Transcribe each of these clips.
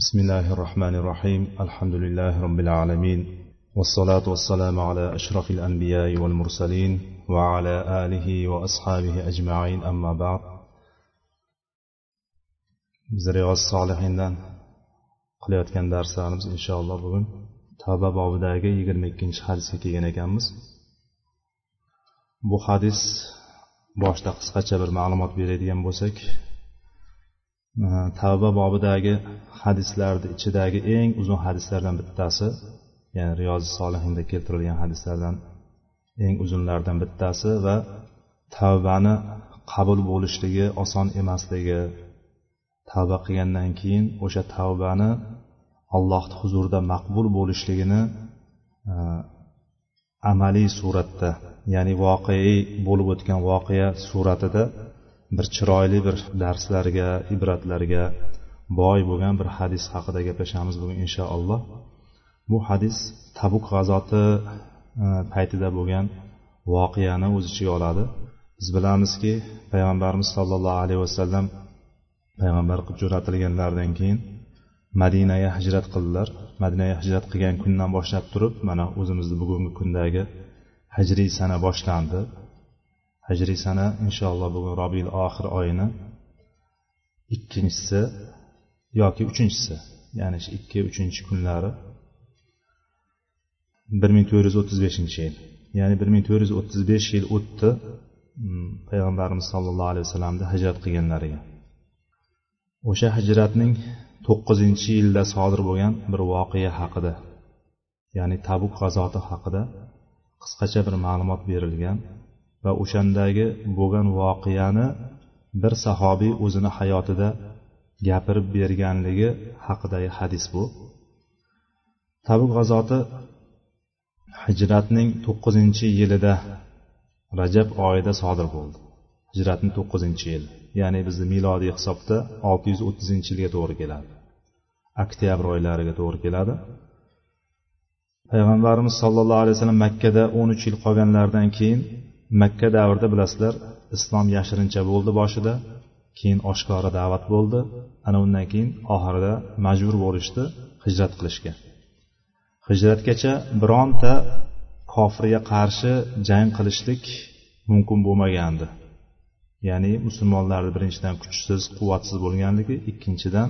بسم الله الرحمن الرحيم الحمد لله رب العالمين والصلاة والسلام على أشرف الأنبياء والمرسلين وعلى آله وأصحابه أجمعين أما بعد زريغ الصالحين دان قليت كان درس إن شاء الله بغن تابع بعض داقة يقر مكين شخص كي بو حدث باش تقصق معلومات بريد ينبوسك tavba bobidagi hadislarni ichidagi eng uzun hadislardan bittasi ya'ni riyozi solihinda keltirilgan hadislardan eng uzunlaridan bittasi va tavbani qabul bo'lishligi oson emasligi. Tavba qilgandan keyin o'sha tavbani allohni huzurida maqbul bo'lishligini e, amaliy suratda ya'ni voqeiy bo'lib o'tgan voqea suratida bir chiroyli bir darslarga ibratlarga boy bo'lgan bir hadis haqida gaplashamiz bugun inshaalloh. Bu hadis tabuk g'azoti e, paytida bo'lgan voqeani o'z ichiga oladi. Biz bilamizki payg'ambarimiz sollallohu alayhi vasallam payg'ambar qilib jo'natilganlaridan keyin madinaga hijrat qildilar. Madinaga hijrat qilgan kundan boshlab turib mana o'zimizni bugungi kundagi hijriy sana boshlandi. Hijriy sana inshaalloh bugun robiil oxir oyini ikkinchisi yoki uchinchisi ya'ni ikki uchinchi kunlari bir ming to'rt yuz o'ttiz beshinchi yil. Ya'ni bir ming to'rt yuz o'ttiz besh yil o'tdi mm, payg'ambarimiz sollallohu alayhi vasallamni hijrat qilganlariga. O'sha hijratning to'qqizinchi yilda sodir bo'lgan bir voqea haqida ya'ni tabuk g'azoti haqida qisqacha bir ma'lumot berilgan va o'shandagi bo'lgan voqeani bir sahobiy o'zini hayotida gapirib berganligi haqidagi hadis bu. Tabuk g'azoti hijratning to'qqizinchi yilida rajab oyida sodir bo'ldi. Hijratning to'qqizinchi yili ya'ni bizni milodiy hisobda olti yuz o'ttizinchi yilga to'g'ri keladi. Oktyabr oylariga to'g'ri keladi. Payg'ambarimiz sollallohu alayhi vasallam makkada o'n uch yil qolganlaridan keyin makka davrida bilasizlar islom yashirincha bo'ldi boshida keyin oshkora da'vat bo'ldi. Ana undan keyin oxirida majbur bo'lishdi hijrat qilishga. Hijratgacha bironta kofirga qarshi jang qilishlik mumkin bo'lmagandi. Ya'ni musulmonlarni birinchidan kuchsiz quvvatsiz bo'lganligi ikkinchidan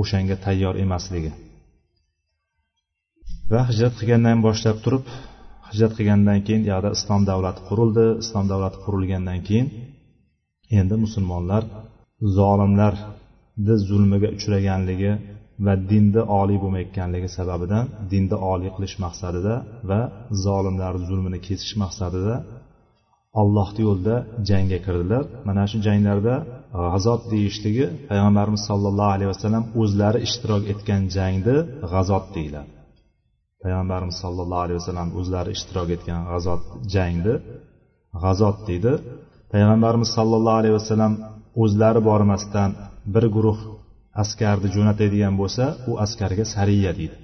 o'shanga tayyor emasligi. Va hijrat qilgandan boshlab turib hijrat qilgandan keyin yoqda islom davlati qurildi. Islom davlati qurilgandan keyin endi musulmonlar zolimlarni zulmiga uchraganligi va dinda oliy bo'lmayotganligi sababidan dinda oliy qilish maqsadida va zolimlarni zulmini kesish maqsadida allohni yo'lida jangga kirdilar. Mana shu janglarda g'azot deyishligi payg'ambarimiz sollallohu alayhi vasallam o'zlari ishtirok etgan jangni g'azot deyiladi. Payg'ambarimiz sollallohu alayhi vasallam o'zlari ishtirok etgan g'azot jangni g'azot deydi. Payg'ambarimiz sollallohu alayhi vasallam o'zlari bormasdan bir guruh askarni jo'natadigan bo'lsa u askarga sariya deydi.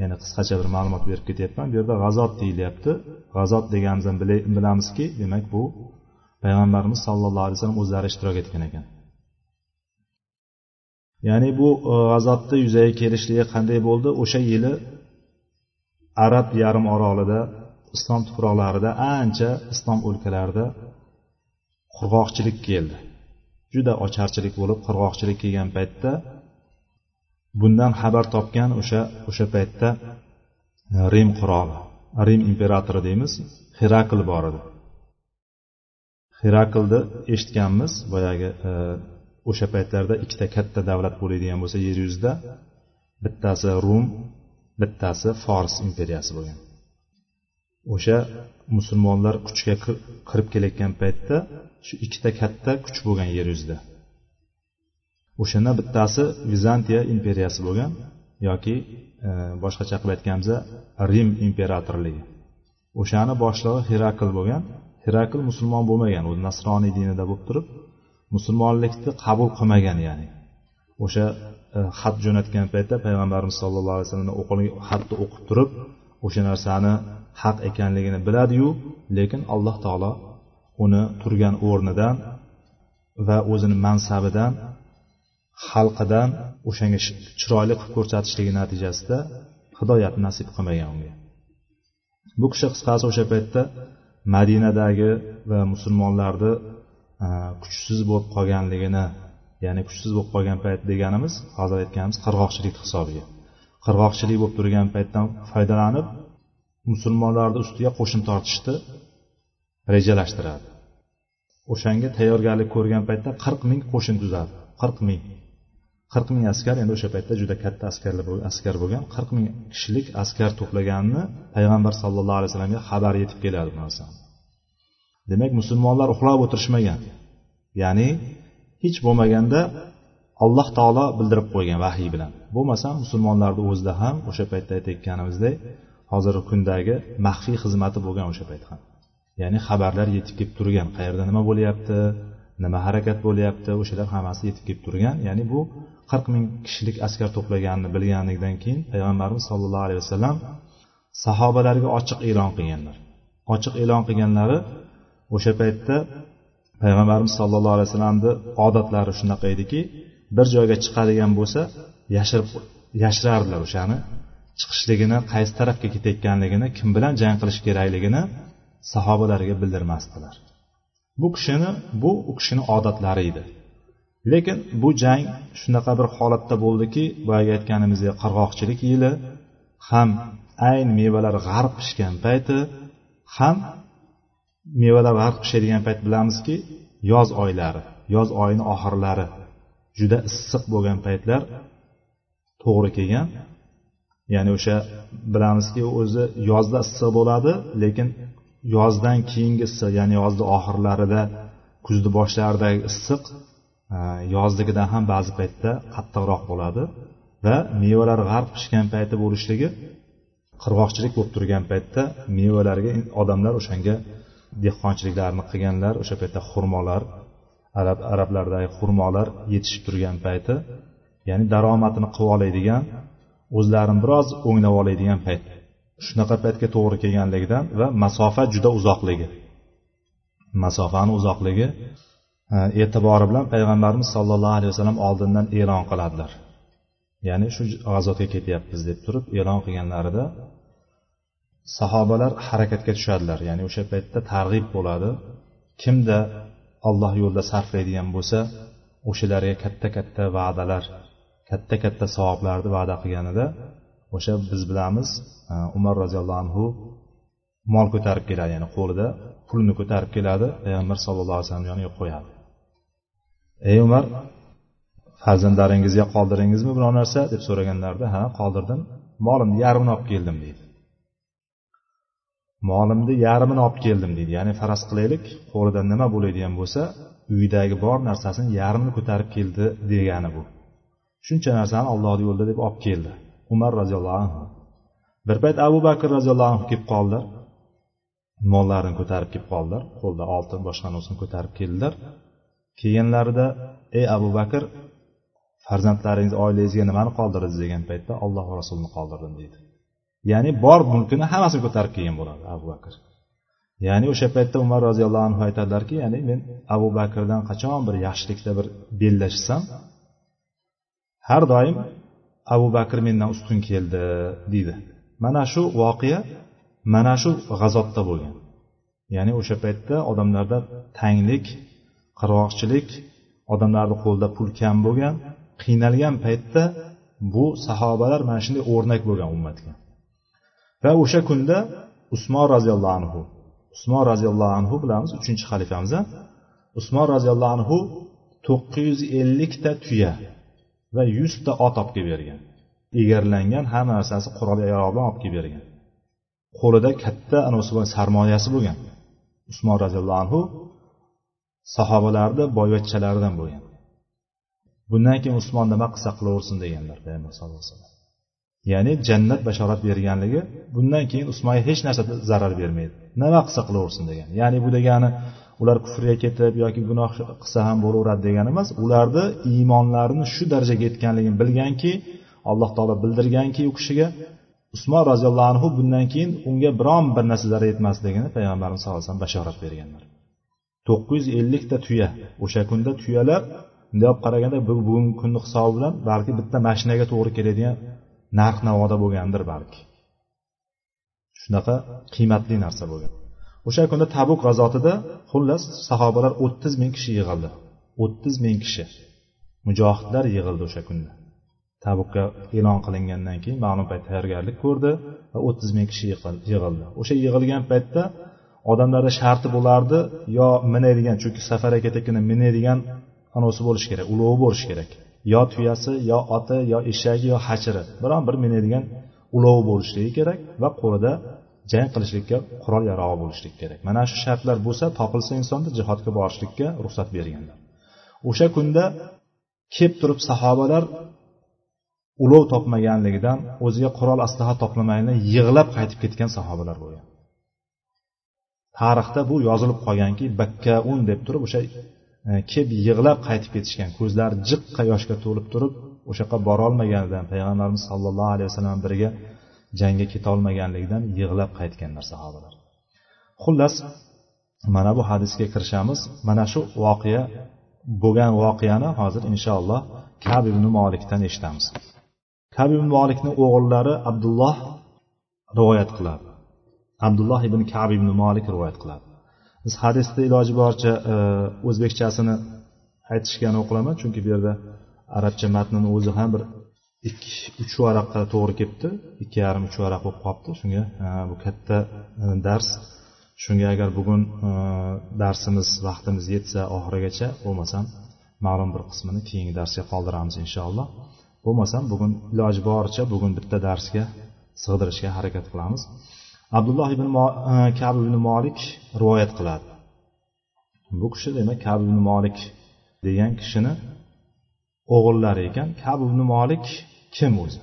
Ya'ni qisqacha bir ma'lumot berib ketyapman. Bu yerda g'azot deyilyapti. G'azot deganimizdan bilamizki demak bu payg'ambarimiz sollallohu alayhi vasallam o'zlari ishtirok etgan ekan. Ya'ni bu e, g'azotni yuzaga kelishligi qanday bo'ldi? O'sha yili arab yarim orolida islom tuproqlarida ancha islom o'lkalarida qurg'oqchilik keldi. Juda ocharchilik bo'lib qurg'oqchilik kelgan paytda bundan xabar topgan o'sha o'sha paytda rim qiroli rim imperatori deymiz herakl bor edi. Heraklni eshitganmiz boyagi e, o'sha paytlarda ikkita katta davlat bo'ladigan bo'lsa yer yuzida bittasi rum bittasi fors imperiyasi bo'lgan. O'sha musulmonlar kuchga kirib kelayotgan paytda shu ikkita katta kuch bo'lgan yer yuzida. O'shanda bittasi vizantiya imperiyasi bo'lgan yoki e, boshqacha qilib aytganimizda rim imperatorligi. O'shani boshlig'i herakl bo'lgan. Herakl musulmon bo'lmagan u nasroniy dinida bo'lib turib musulmonlikni qabul qilmagan ya'ni. O'sha E, xat jo'natgan paytda payg'ambarimiz sollallohu alayhi vasallam xatni o'qib turib o'sha narsani haq ekanligini biladiyu lekin alloh taolo uni turgan o'rnidan va o'zini mansabidan xalqidan o'shanga chiroyli qilib ko'rsatishligi natijasida hidoyat nasib qilmagan unga. Bu kishi qisqasi o'sha paytda madinadagi va musulmonlarni e, kuchsiz bo'lib qolganligini ya'ni kuchsiz bo'lib qolgan payt deganimiz hozir aytganimiz qirg'oqchilik hisobiga. Qirg'oqchilik bo'lib turgan paytdan foydalanib musulmonlarni ustiga qo'shin tortishni rejalashtiradi. O'shanga tayyorgarlik ko'rgan paytda qirq ming qo'shin tuzadi. Qirq ming. Qirq ming askar endi o'sha paytda juda katta askarlar askar bo'lgan qirq ming kishilik askar to'plaganini payg'ambar sallallohu alayhi vasallamga xabar yetib keladi bu narsani. Demak musulmonlar uxlab o'tirishmagan. Ya'ni hech bo'lmaganda alloh taolo bildirib qo'ygan vahiy bilan. Bo'lmasa musulmonlarni o'zida ham o'sha paytda aytayotganimizdek hozirgi kundagi maxfiy xizmati bo'lgan o'sha payt ham. Ya'ni xabarlar yetib kelib turgan qayerda nima bo'lyapti nima harakat bo'lyapti o'shalar hammasi yetib kelib turgan. Ya'ni bu qirq ming kishilik askar to'plaganini bilganligidan keyin payg'ambarimiz sollallohu alayhi vasallam sahobalarga ochiq e'lon qilganlar. Ochiq e'lon qilganlari o'sha paytda payg'ambarimiz sollallohu alayhi vasallamni odatlari shunaqa ediki bir joyga chiqadigan bo'lsa yashirib yashirardilar o'shani. Chiqishligini qaysi tarafga ketayotganligini kim bilan jang qilish kerakligini sahobalarga bildirmasdilar. Bu kishini bu u kishini odatlari edi. Lekin bu jang shunaqa bir holatda bo'ldiki boyagi aytganimizdek qirg'oqchilik yili ham ayn mevalar g'arb pishgan payti ham mevalar g'arb pishadigan payt bilamizki yoz oylari yoz oyini oxirlari juda issiq bo'lgan paytlar to'g'ri kelgan. Ya'ni o'sha bilamizki o'zi yozda issiq bo'ladi lekin yozdan keyingi issiq ya'ni yozni oxirlarida kuzni boshlaridagi issiq e, yozligidan ham ba'zi paytda qattiqroq bo'ladi va mevalar g'arb pishgan payti bo'lishligi qirg'oqchilik bo'lib turgan paytda mevalarga odamlar o'shanga dehqonchiliklarni qilganlar o'sha paytda xurmolar arab arablardagi xurmolar yetishib turgan payti ya'ni daromadini qilib oladigan o'zlarini biroz o'nglab oladigan payt. Shunaqa paytga to'g'ri kelganligidan va masofa juda uzoqligi. Masofani uzoqligi e, e'tibori bilan payg'ambarimiz sollallohu alayhi vasallam oldindan e'lon qiladilar. Ya'ni shu g'azotga ketyapmiz deb turib e'lon qilganlarida sahobalar harakatga tushadilar. Ya'ni o'sha paytda targ'ib bo'ladi. Kimda alloh yo'lida sarflaydigan bo'lsa o'shalarga katta katta va'dalar katta katta savoblarni va'da qilganida o'sha biz bilamiz e, umar roziyallohu anhu mol ko'tarib keladi. Ya'ni qo'lida pulni ko'tarib keladi. Payg'ambar sallallohu alayhi vasallam yoniga qo'yadi. Ey umar farzandlaringizga qoldiringizmi biror narsa? deb so'raganlarida ha qoldirdim. Molimni yarmini olib keldim deydi. Molimni yarmini olib keldim deydi. Ya'ni faraz qilaylik qo'lida nima bo'ladigan bo'lsa uyidagi bor narsasini yarmini ko'tarib keldi degani bu. Shuncha narsani ollohni yo'lida deb olib keldi. Umar roziyallohu anhu. Bir payt abu bakr roziyallohu anhu kelib qoldilar. Mollarini ko'tarib kelib qoldilar. Qo'lda oltin boshqa narsani ko'tarib keldilar. Kelganlarida ey abu bakr farzandlaringiz oilangizga nimani qoldirdingiz degan paytda olloh va rasulini qoldirdim deydi. Ya'ni bor mulkini hammasini ko'tarib kelgan bo'ladi abu bakr. Ya'ni o'sha paytda umar roziyallohu anhu aytadilarki ya'ni men abu bakrdan qachon bir yaxshilikda bir bellashsam har doim abu bakr mendan ustun keldi deydi. Mana shu voqea mana shu g'azotda bo'lgan. Ya'ni o'sha paytda odamlarda tanglik qirg'oqchilik odamlarni qo'lida pul kam bo'lgan qiynalgan paytda bu sahobalar mana shunday o'rnak bo'lgan ummatga. Va o'sha kunda usmon roziyallohu anhu usmon roziyallohu anhu bilamiz uchinchi xalifamiz usmon roziyallohu anhu to'qqiz yuz ellikta tuya va yuzta ot olib kelib bergan. Egarlangan hamma narsasi qurol yarog' bilan olib kelib bergan. Qo'lida katta anavisi sarmoyasi bo'lgan. Usmon roziyallohu anhu sahobalarni boyvachchalaridan bo'lgan. Bundan keyin usmon nima qilsa qilaversin deganlar payg'ambar sallallohu alayhi vasallam. Ya'ni jannat bashorat berganligi bundan keyin usmonga hech narsa zarar bermaydi. Nima qilsa qilaversin degan. Ya'ni bu degani ular kufrga ketib yoki gunoh qilsa ham bo'laveradi degani emas ularni iymonlarini shu darajaga yetganligini bilganki alloh taolo bildirganki u kishiga usmon roziyallohu anhu bundan keyin unga biron bir narsa zarar yetmasligini payg'ambarimiz sallallohu alayhi vasallam bashorat berganlar. To'qqiz yuz ellikta tuya o'sha kunda tuyalar bunday olib qaraganda bugungi kunni hisobi bilan balki bitta mashinaga to'g'ri keladigan narx navoda bo'lgandir balki. Shunaqa qiymatli narsa bo'lgan. O'sha kunda tabuk g'azotida xullas sahobalar o'ttiz ming kishi yig'ildi. O'ttiz ming kishi. Mujohidlar yig'ildi o'sha kunda. Tabukka e'lon qilingandan keyin ma'lum payt tayyorgarlik ko'rdi va o'ttiz ming kishi yig'ildi. O'sha yig'ilgan paytda odamlarda sharti bo'lardi yo minadigan chunki safarga ketayotganda minadigan anavisi bo'lishi kerak ulovi bo'lishi kerak. Yo tuyasi yo oti yo eshagi yo hachiri. Biron bir minadigan ulovi bo'lishligi kerak va qo'lida jang qilishlikka qurol yarog'i bo'lishligi kerak. Mana shu shartlar bo'lsa topilsa insonda jihodga borishlikka ruxsat berganlar. O'sha kunda kelib turib sahobalar ulov topmaganligidan o'ziga qurol aslaha topilmaganidan yig'lab qaytib ketgan sahobalar bo'lgan. Tarixda bu yozilib qolganki bakkaun deb turib o'sha E, kelib yig'lab qaytib ketishgan ko'zlari jiqqa yoshga to'lib turib o'sha yoqqa borolmaganidan payg'ambarimiz sollallohu alayhi vasallam birga jangga ketolmaganligidan yig'lab qaytganlar sahobalar. Xullas mana bu hadisga kirishamiz. Mana shu voqea bo'lgan voqeani hozir inshaalloh kab ibn molikdan eshitamiz. Kab ibn molikni o'g'illari abdulloh rivoyat qiladi. Abdulloh ibn kab ibn molik rivoyat qiladi. Biz hadisni iloji boricha e, o'zbekchasini aytishgani o'qilaman. Chunki bu yerda arabcha matnini o'zi ham bir ikki uch varaqqa to'g'ri kelibdi ikki yarim uch varaq bo'lib qolibdi. Shunga e, bu katta e, dars. Shunga agar bugun darsimiz vaqtimiz yetsa oxirigacha bo'lmasam ma'lum bir qismini keyingi darsga qoldiramiz inshaalloh. Bo'lmasam bugun iloji boricha bugun bitta darsga sig'dirishga harakat qilamiz. Abdulloh ibn e, kab ibn molik rivoyat qiladi. Bu kishi demak kab ibn molik degan kishini o'g'illari ekan. Kab ibn molik kim o'zi?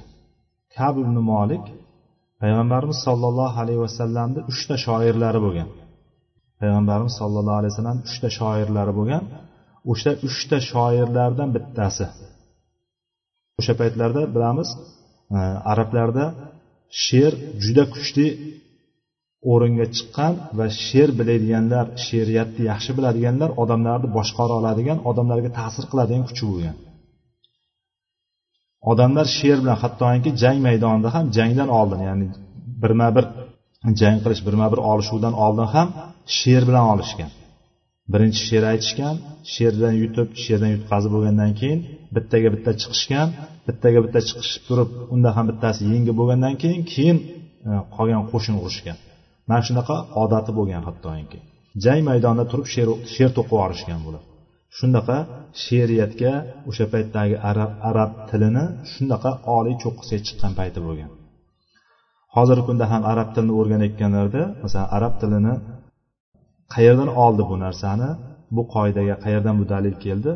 Kab ibn molik payg'ambarimiz sollallohu alayhi vasallamni uchta shoirlari bo'lgan. Payg'ambarimiz sollallohu alayhi vasallam uchta shoirlari bo'lgan. O'sha uchta shoirlardan bittasi. O'sha paytlarda bilamiz e, arablarda she'r juda kuchli o'ringa chiqqan va she'r biladiganlar she'riyatni yaxshi biladiganlar odamlarni boshqara oladigan odamlarga ta'sir qiladigan kuchi bo'lgan. Odamlar she'r bilan hattoki jang maydonida ham jangdan oldin ya'ni birma bir jang qilish birma bir olishuvdan oldin ham she'r bilan olishgan. Birinchi she'r aytishgan she'rdan yutib she'rdan yutqazib bo'lgandan keyin bittaga bitta chiqishgan bittaga bitta chiqishib turib unda ham bittasi yengib bo'lgandan keyin keyin e, qolgan qo'shin urishgan. Mana shunaqa odati bo'lgan hattoki. Jang maydonida turib she'r to'qib yuborishgan bular shunaqa she'riyatga o'sha paytdagi arab arab tilini shunaqa oliy cho'qqisiga chiqqan payti bo'lgan. Hozirgi kunda ham arab tilini o'rganayotganlarda masalan arab tilini qayerdan oldi bu narsani? Bu qoidaga qayerdan bu dalil keldi?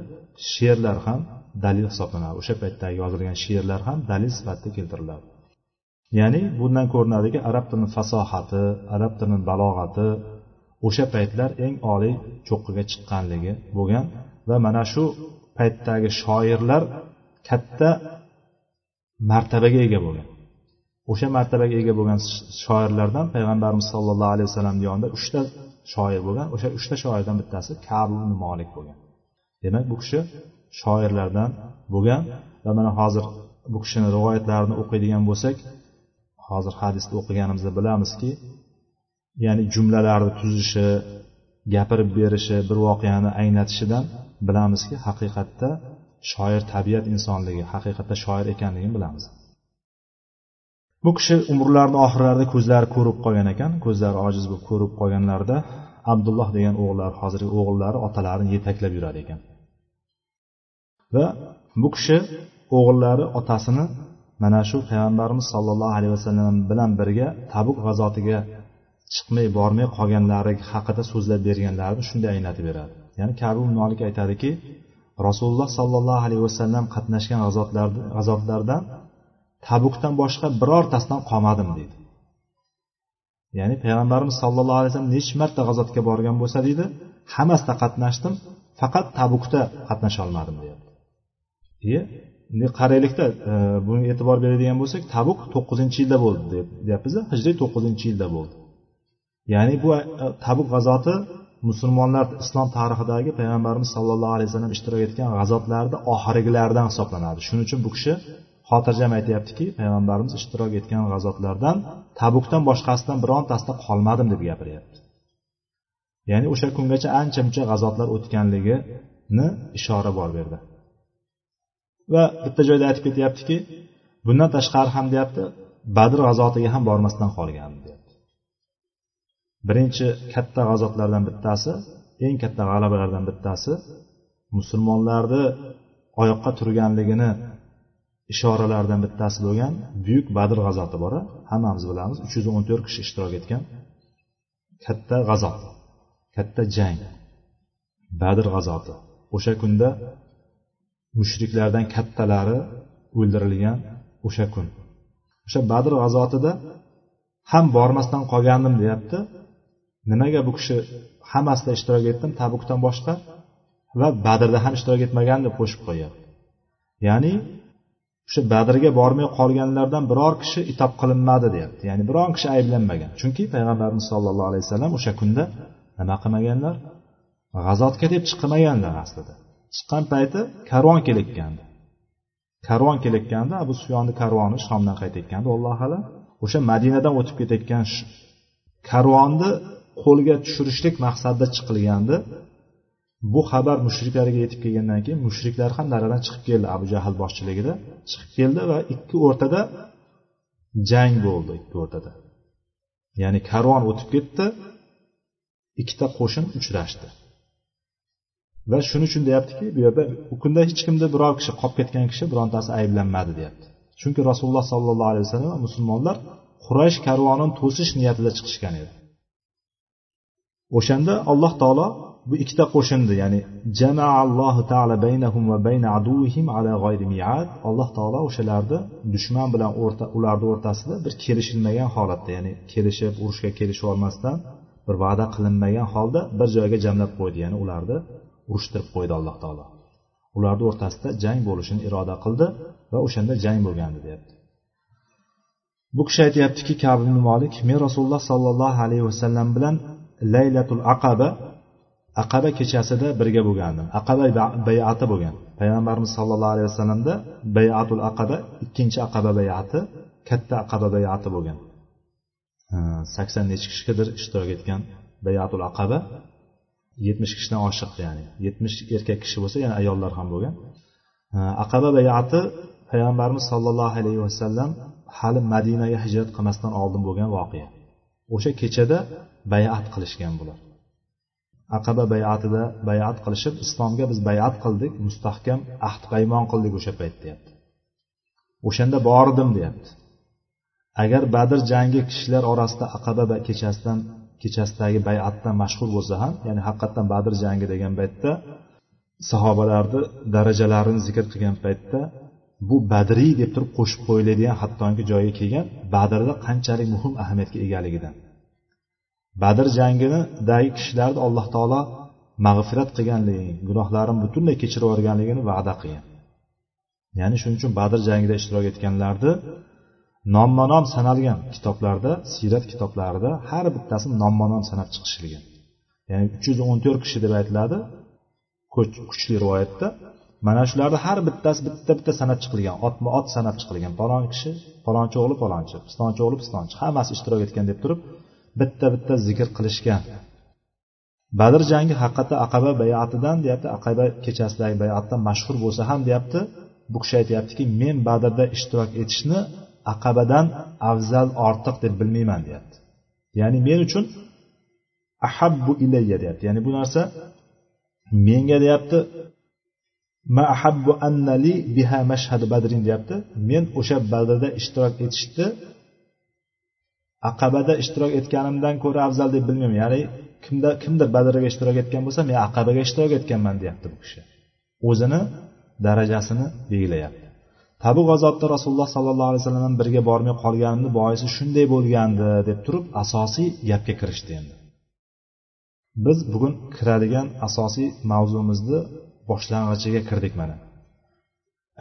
She'rlar ham dalil hisoblanadi. O'sha paytdagi yozilgan she'rlar ham dalil sifatida keltiriladi. Ya'ni bundan ko'rinadiki arab tilini fasohati arab tilini balog'ati o'sha paytlar eng oliy cho'qqiga chiqqanligi bo'lgan va mana shu paytdagi shoirlar katta martabaga ega bo'lgan. O'sha martabaga ega bo'lgan shoirlardan payg'ambarimiz sollallohu alayhi vasallamni yonida uchta shoir bo'lgan o'sha uchta shoirdan bittasi kabu molik bo'lgan. Demak bu kishi shoirlardan bo'lgan va mana hozir bu kishini rivoyatlarini o'qiydigan bo'lsak hozir hadisni o'qiganimizda bilamizki ya'ni jumlalarni tuzishi gapirib berishi bir voqeani anglatishidan bilamizki haqiqatda shoir tabiat insonligi haqiqatda shoir ekanligini bilamiz. Bu kishi umrlarini oxirlarida ko'zlari ko'rib qolgan ekan ko'zlari ojiz bo'lib ko'rib qolganlarida abdulloh degan o'g'illari hozirgi o'g'illari otalarini yetaklab yurar ekan. Va bu kishi o'g'illari otasini mana shu payg'ambarimiz sollallohu alayhi vasallam bilan birga tabuk g'azotiga chiqmay bormay qolganlari haqida so'zlab berganlarini shunday anglatib beradi. Ya'ni kabi molik aytadiki rasululloh sollallohu alayhi vasallam qatnashgan g'azotlardan tabukdan boshqa birortasidan qolmadim deydi. Ya'ni payg'ambarimiz sallallohu alayhi vasallam necha marta g'azotga borgan bo'lsa deydi hammasida qatnashdim faqat tabukda qatnasha olmadim deyapti qaraylikda e, bunga e'tibor beradigan bo'lsak tabuk to'qqizinchi yilda bo'ldi deyapmiz hijriy to'qqizinchi yilda bo'ldi. Ya'ni bu e, tabuk g'azoti musulmonlar islom tarixidagi payg'ambarimiz sollallohu alayhi vasallam ishtirok etgan g'azotlarni oxirgilaridan hisoblanadi. Shuning uchun bu kishi xotirjam aytyaptiki payg'ambarimiz ishtirok etgan g'azotlardan tabukdan boshqasidan birontasida qolmadim deb gapiryapti. Ya'ni o'sha kungacha ancha muncha g'azotlar o'tganligini ishora bor bu yerda va bitta joyda aytib ketyaptiki bundan tashqari ham deyapti badr g'azotiga ham bormasdan qolgan deyapti. Birinchi katta g'azotlardan bittasi eng katta g'alabalardan bittasi musulmonlarni oyoqqa turganligini ishoralaridan bittasi bo'lgan buyuk badr g'azoti bor hammamiz bilamiz uch yuz o'n to'rt kishi ishtirok etgan katta g'azot katta jang badr g'azoti. O'sha kunda mushriklardan kattalari o'ldirilgan o'sha kun. O'sha badr g'azotida ham bormasdan qolgandim deyapti. Nimaga bu kishi hammasida ishtirok etdim? Tabukdan boshqa va badrda ham ishtirok etmagan deb qo'shib qo'yapti ya'ni o'sha badrga bormay qolganlardan biror kishi itob qilinmadi deyapti. Ya'ni biron kishi ayblanmagan. Chunki payg'ambarimiz sollallohu alayhi vasallam o'sha kunda nima qilmaganlar? G'azotga deb chiqmaganlar aslida. Chiqqan payti karvon kelayotgandi karvon kelayotganda abu sufyonni karvoni shomdan qaytayotgandi alloh alam. O'sha madinadan o'tib ketayotgan karvonni qo'lga tushirishlik maqsadida chiqilgandi. Bu xabar mushriklarga yetib kelgandan keyin mushriklar ham daradan chiqib keldi. Abu jahl boshchiligida chiqib keldi va ikki o'rtada jang bo'ldi ikki o'rtada. Ya'ni karvon o'tib ketdi ikkita qo'shin uchrashdi. Va shuning uchun deyaptiki bu yerda u kunda hech kimda biror kishi qolib ketgan kishi birontasi ayblanmadi deyapti. Chunki rasululloh sollallohu alayhi vasallam va musulmonlar quraysh karvonini to'sish niyatida chiqishgan edi. O'shanda alloh taolo bu ikkita qo'shinni ya'ni jamaallohu taala baynahum va bayna aduvihim ala g'ayri miad. Alloh taolo o'shalarni dushman bilan o'rta ularni o'rtasida bir kelishilmagan holatda ya'ni kelishib urushga kelishib olmasdan bir va'da qilinmagan holda bir joyga jamlab qo'ydi ya'ni ularni urushtirib qo'ydi alloh taolo. Ularni o'rtasida jang bo'lishini iroda qildi va o'shanda jang bo'lgandi deyapti. Bu kishi aytyaptiki kabi molik men rasululloh sollallohu alayhi vasallam bilan laylatul aqaba aqaba kechasida birga bo'lgandim. Aqaba bayati bo'lgan. Payg'ambarimiz sollallohu alayhi vasallamda bayatul aqaba ikkinchi aqaba bayati katta aqaba bayati bo'lgan. Sakson nechi kishigadir ishtirok etgan bayatul aqaba. Yetmish kishidan oshiq ya'ni. Yetmish erkak kishi bo'lsa yana ayollar ham bo'lgan. Aqaba bayati payg'ambarimiz sollallohu alayhi vasallam hali madinaga hijrat qilmasdan oldin bo'lgan voqea. O'sha kechada bayat qilishgan bular. Aqaba bayatida bayat qilishib islomga biz bayat qildik mustahkam ahd paymon qildik o'sha payt deyapti. O'shanda bordim deyapti. Agar badr jangi kishilar orasida aqaba kechasidan kechasidagi bayatdan mashhur bo'lsa ham ya'ni haqiqatdan badr jangi degan paytda sahobalarni darajalarini zikr qilgan paytda bu badriy deb turib qo'shib qo'yiladigan hattoki joyiga kelgan badrda qanchalik muhim ahamiyatga egaligidan badr janginidagi kishilarni alloh taolo mag'firat qilganligini gunohlarini butunlay kechirib yuborganligini va'da qilgan. Ya'ni shuning uchun badr jangida ishtirok etganlarni nomma nom sanalgan kitoblarda siyrat kitoblarida har bittasi nomma nom sanab chiqishilgan. Ya'ni uch yuz o'n to'rt kishi deb aytiladi. Kuchli rivoyatda. Mana shularni har bittasi bitta bitta sanab chiqilgan otma ot sanab chiqilgan. Palon kishi palonchi o'g'li palonchi pistonchi o'g'li pistonchi hammasi ishtirok etgan deb turib bitta bitta zikr qilishgan. Badr jangi haqiqatda aqaba bayatidan deyapti aqaba kechasidagi bayatdan mashhur bo'lsa ham deyapti. Bu kishi aytyaptiki men badrda ishtirok etishni aqabadan afzal ortiq deb bilmayman deyapti. Ya'ni men uchun ahabbu ilayya deyapti. Ya'ni bu narsa menga deyapti ma ahabbu annali biha mashhadu badrin deyapti. Men o'sha badrda ishtirok etishni aqabada ishtirok etganimdan ko'ra afzal deb bilmayman. Ya'ni kimda kimdir badrga ishtirok etgan bo'lsa men aqabaga ishtirok etganman deyapti bu kishi. O'zini darajasini belgilayapti. Tabu g'azotda rasululloh sollallohu alayhi vasallam birga bormay qolganimni boisi shunday bo'lgandi deb turib asosiy gapga kirishdi endi. Biz bugun kiradigan asosiy mavzumizni boshlang'ichiga kirdik mana.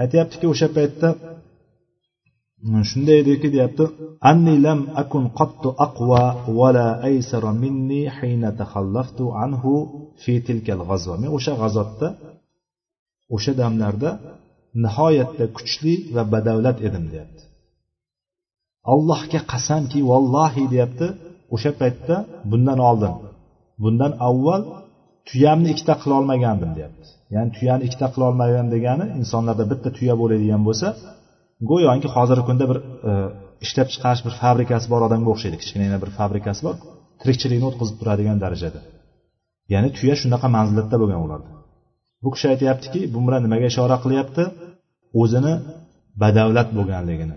Aytyaptiki o'sha paytda shunday ediki deyapti anni lam akun qattu aqwa vala aysara minni hina takhallaftu anhu fi tilkal g'azva men o'sha g'azotda o'sha damlarda nihoyatda kuchli va badavlat edim deyapti. Allohga qasamki vallohi deyapti. O'sha paytda bundan oldin bundan avval tuyamni ikkita qilolmagandim deyapti. Ya'ni tuyani ikkita qilolmagan degani insonlarda bitta tuya bo'ladigan bo'lsa go'yoki hozirgi kunda bir e, ishlab chiqarish bir fabrikasi bor odamga o'xshaydi. Kichkinagina bir fabrikasi bor tirikchilikni o'tkazib turadigan darajada. Ya'ni tuya shunaqa manzilatda bo'lgan ularda bu kishi aytyaptiki bu bilan nimaga ishora qilyapti? O'zini badavlat bo'lganligini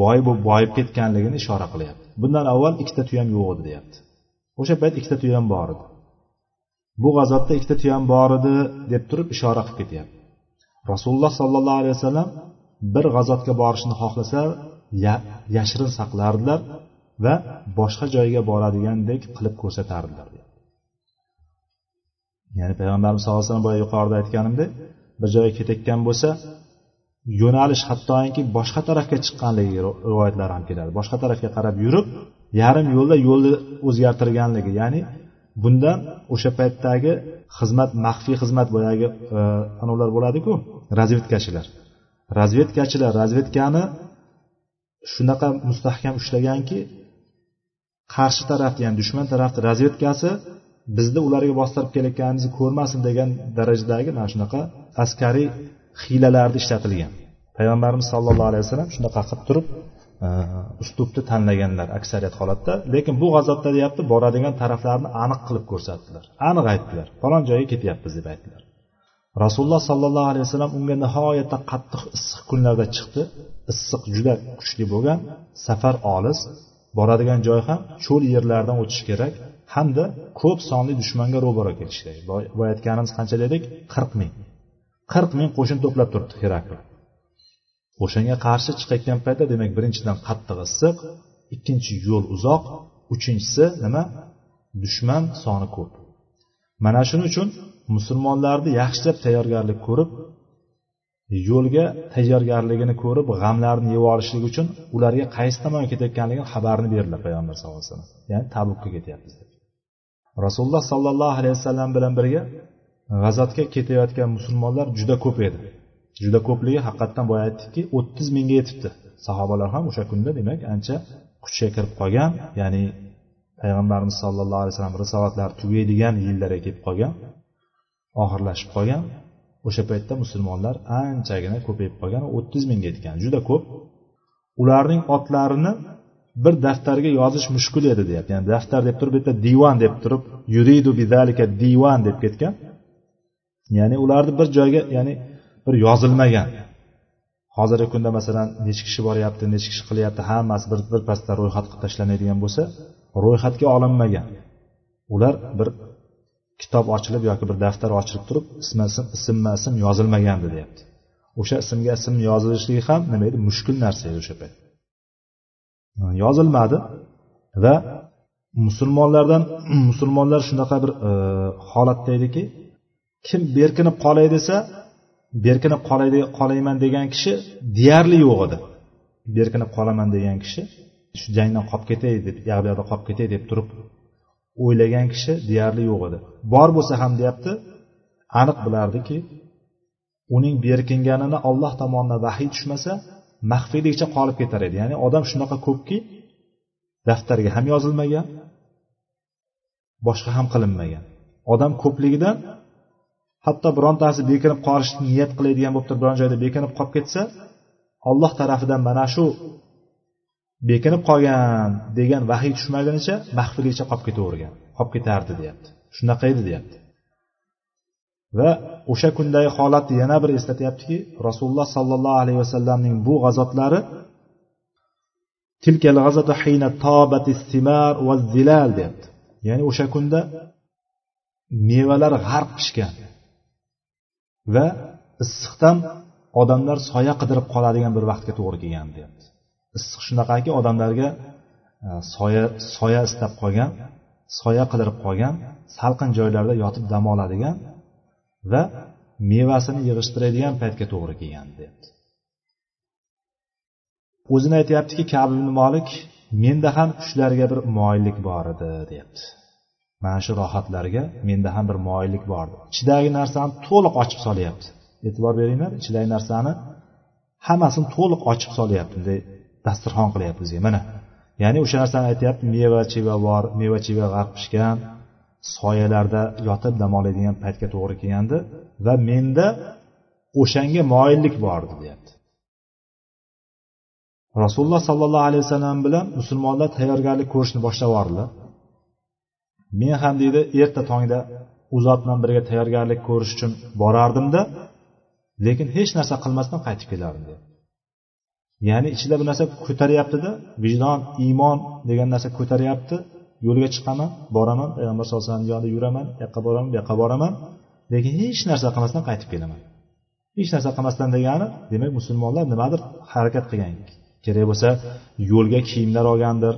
boy bo'lib boyib ketganligini ishora qilyapti. Bundan avval ikkita tuyam yo'q edi deyapti. O'sha payt ikkita tuyam bor edi. Bu g'azotda ikkita tuyam bor edi deb turib ishora qilib ketyapti. Rasululloh sollallohu alayhi vasallam bir g'azotga borishni xohlasa yashirin saqlardilar va boshqa joyga boradigandek qilib ko'rsatardilar ya'ni payg'ambarimiz sallallohu alayhi vasallam boya yuqorida aytganimdek bir joyga ketayotgan bo'lsa yo'nalish hattoki boshqa tarafga chiqqanligi rivoyatlar ham keladi. Boshqa tarafga qarab yurib yarim yo'lda yo'lni o'zgartirganligi ya'ni bunda o'sha paytdagi xizmat maxfiy xizmat boyagi e, anavlar bo'ladiku razvedkachilar. Razvedkachilar razvedkani shunaqa mustahkam ushlaganki qarshi tarafni ya'ni dushman tarafni razvedkasi bizni ularga bostirib kelayotganimizni ko'rmasin degan darajadagi mana shunaqa askariy hiylalarni ishlatilgan. Payg'ambarimiz sollallohu alayhi vasallam shunaqa qilib turib e, uslubni tanlaganlar aksariyat holatda. Lekin bu g'azotda deyapti boradigan taraflarni aniq qilib ko'rsatdilar. Aniq aytdilar. Falon joyga ketyapmiz deb aytdilar. Rasululloh sollallohu alayhi vasallam unga nihoyatda qattiq issiq kunlarda chiqdi. Issiq juda kuchli bo'lgan safar olis. Boradigan joy ham cho'l yerlardan o'tish kerak. Hamda ko'p sonli dushmanga ro'baro kelish kerak boya aytganimiz qancha dedik? Qirq ming. Qirq ming qo'shin to'plab turibdi herakl. O'shanga qarshi chiqayotgan paytda demak birinchidan qattiq issiq ikkinchi yo'l uzoq uchinchisi nima? Dushman soni ko'p. Mana shuning uchun musulmonlarni yaxshilab tayyorgarlik ko'rib yo'lga tayyorgarligini ko'rib g'amlarini yeb olishlik uchun ularga qaysi tomonga ketayotganligini xabarini berdilar payg'ambar sallallohu alayhi vasallam. Ya'ni tabukka ketyapmiz deb. Rasululloh sollallohu alayhi vasallam bilan birga g'azotga ketayotgan musulmonlar juda ko'p edi. Juda ko'pligi haqiqatdan boya aytdikki o'ttiz mingga yetibdi. Sahobalar ham o'sha kunda demak ancha kuchga kirib qolgan ya'ni payg'ambarimiz sollallohu alayhi vasallam risolatlari tugaydigan yillarga kelib qolgan oxirlashib qolgan. O'sha paytda musulmonlar anchagina ko'payib qolgan o'ttiz mingga yetgan juda ko'p. Ularning otlarini bir daftarga yozish mushkul edi deyapti. Ya'ni daftar deb turib bitta divan deb turib yuridu bidalika divan deb ketgan. Ya'ni ularni bir joyga ya'ni bir yozilmagan. Hozirgi kunda masalan nechi kishi boryapti nechi kishi qilyapti hammasi bir bir pasda ro'yxat qilib tashlanadigan bo'lsa ro'yxatga olinmagan. Ular bir kitob ochilib yoki bir daftar ochilib turib isma ism ismma ism yozilmagandi deyapti. O'sha ismga ism yozilishligi ham nima edi? Mushkul narsa edi o'sha payt. Yozilmadi va musulmonlardan musulmonlar shunaqa bir e, holatda ediki kim berkinib qolay desa berkinib qolayman degan kishi deyarli yo'q edi. Berkinib qolaman degan kishi shu jangdan qolib ketay deb bu yoqda qolib ketay deb turib o'ylagan kishi deyarli yo'q edi. Bor bo'lsa ham deyapti aniq bilardiki uning berkinganini olloh tomonidan vahiy tushmasa maxfiylikcha qolib ketar edi. Ya'ni odam shunaqa ko'pki daftarga ham yozilmagan boshqa ham qilinmagan. Odam ko'pligidan hatto birontasi bekinib qolishni niyat qiladigan bo'lib turib biron joyda bekinib qolib ketsa olloh tarafidan mana shu bekinib qolgan degan vahiy tushmagunicha maxfiylikcha qolib ketavergan qolib ketardi deyapti. Shunaqa edi deyapti. Va o'sha kundagi holatni yana bir eslatyaptiki rasululloh sollallohu alayhi vasallamning bu g'azotlari deyapti. Ya'ni o'sha kunda mevalar g'arq pishgan. Va issiqdan odamlar soya qidirib qoladigan bir vaqtga to'g'ri kelgan deyapti. Issiq shunaqaki odamlarga e, soya soya istab qolgan soya qidirib qolgan salqin joylarda yotib dam oladigan va mevasini yig'ishtiradigan paytga to'g'ri kelgan deyapti. O'zini aytyaptiki kabi ibn molik menda ham shularga bir moyillik bor edi deyapti. Mana shu rohatlarga menda ham bir moyillik bor. Ichidagi narsani to'liq ochib solyapti. E'tibor beringlar ichidagi narsani hammasini to'liq ochib solyapti bunday dasturxon qilyapti bizga mana ya'ni o'sha narsani aytyapti meva cheva bor meva cheva g'arq pishgan soyalarda yotib dam oladigan paytga to'g'ri kelgandi va menda o'shanga moyillik bordi deyapti. Rasululloh sollallohu alayhi vasallam bilan musulmonlar tayyorgarlik ko'rishni boshlab yubordilar. Men ham deydi erta tongda u zot bilan birga tayyorgarlik ko'rish uchun borardimda lekin hech narsa qilmasdan qaytib kelardim ya'ni ichida bir narsa ko'taryaptida vijdon iymon degan narsa ko'taryapti. Yo'lga chiqaman boraman payg'ambar sallallohu alayhi vasallam yonida yuraman bu yoqqa boraman bu yoqqa boraman lekin hech narsa qilmasdan qaytib kelaman. Hech narsa qilmasdan degani demak musulmonlar nimadir harakat qilgan kerak bo'lsa yo'lga kiyimlar olgandir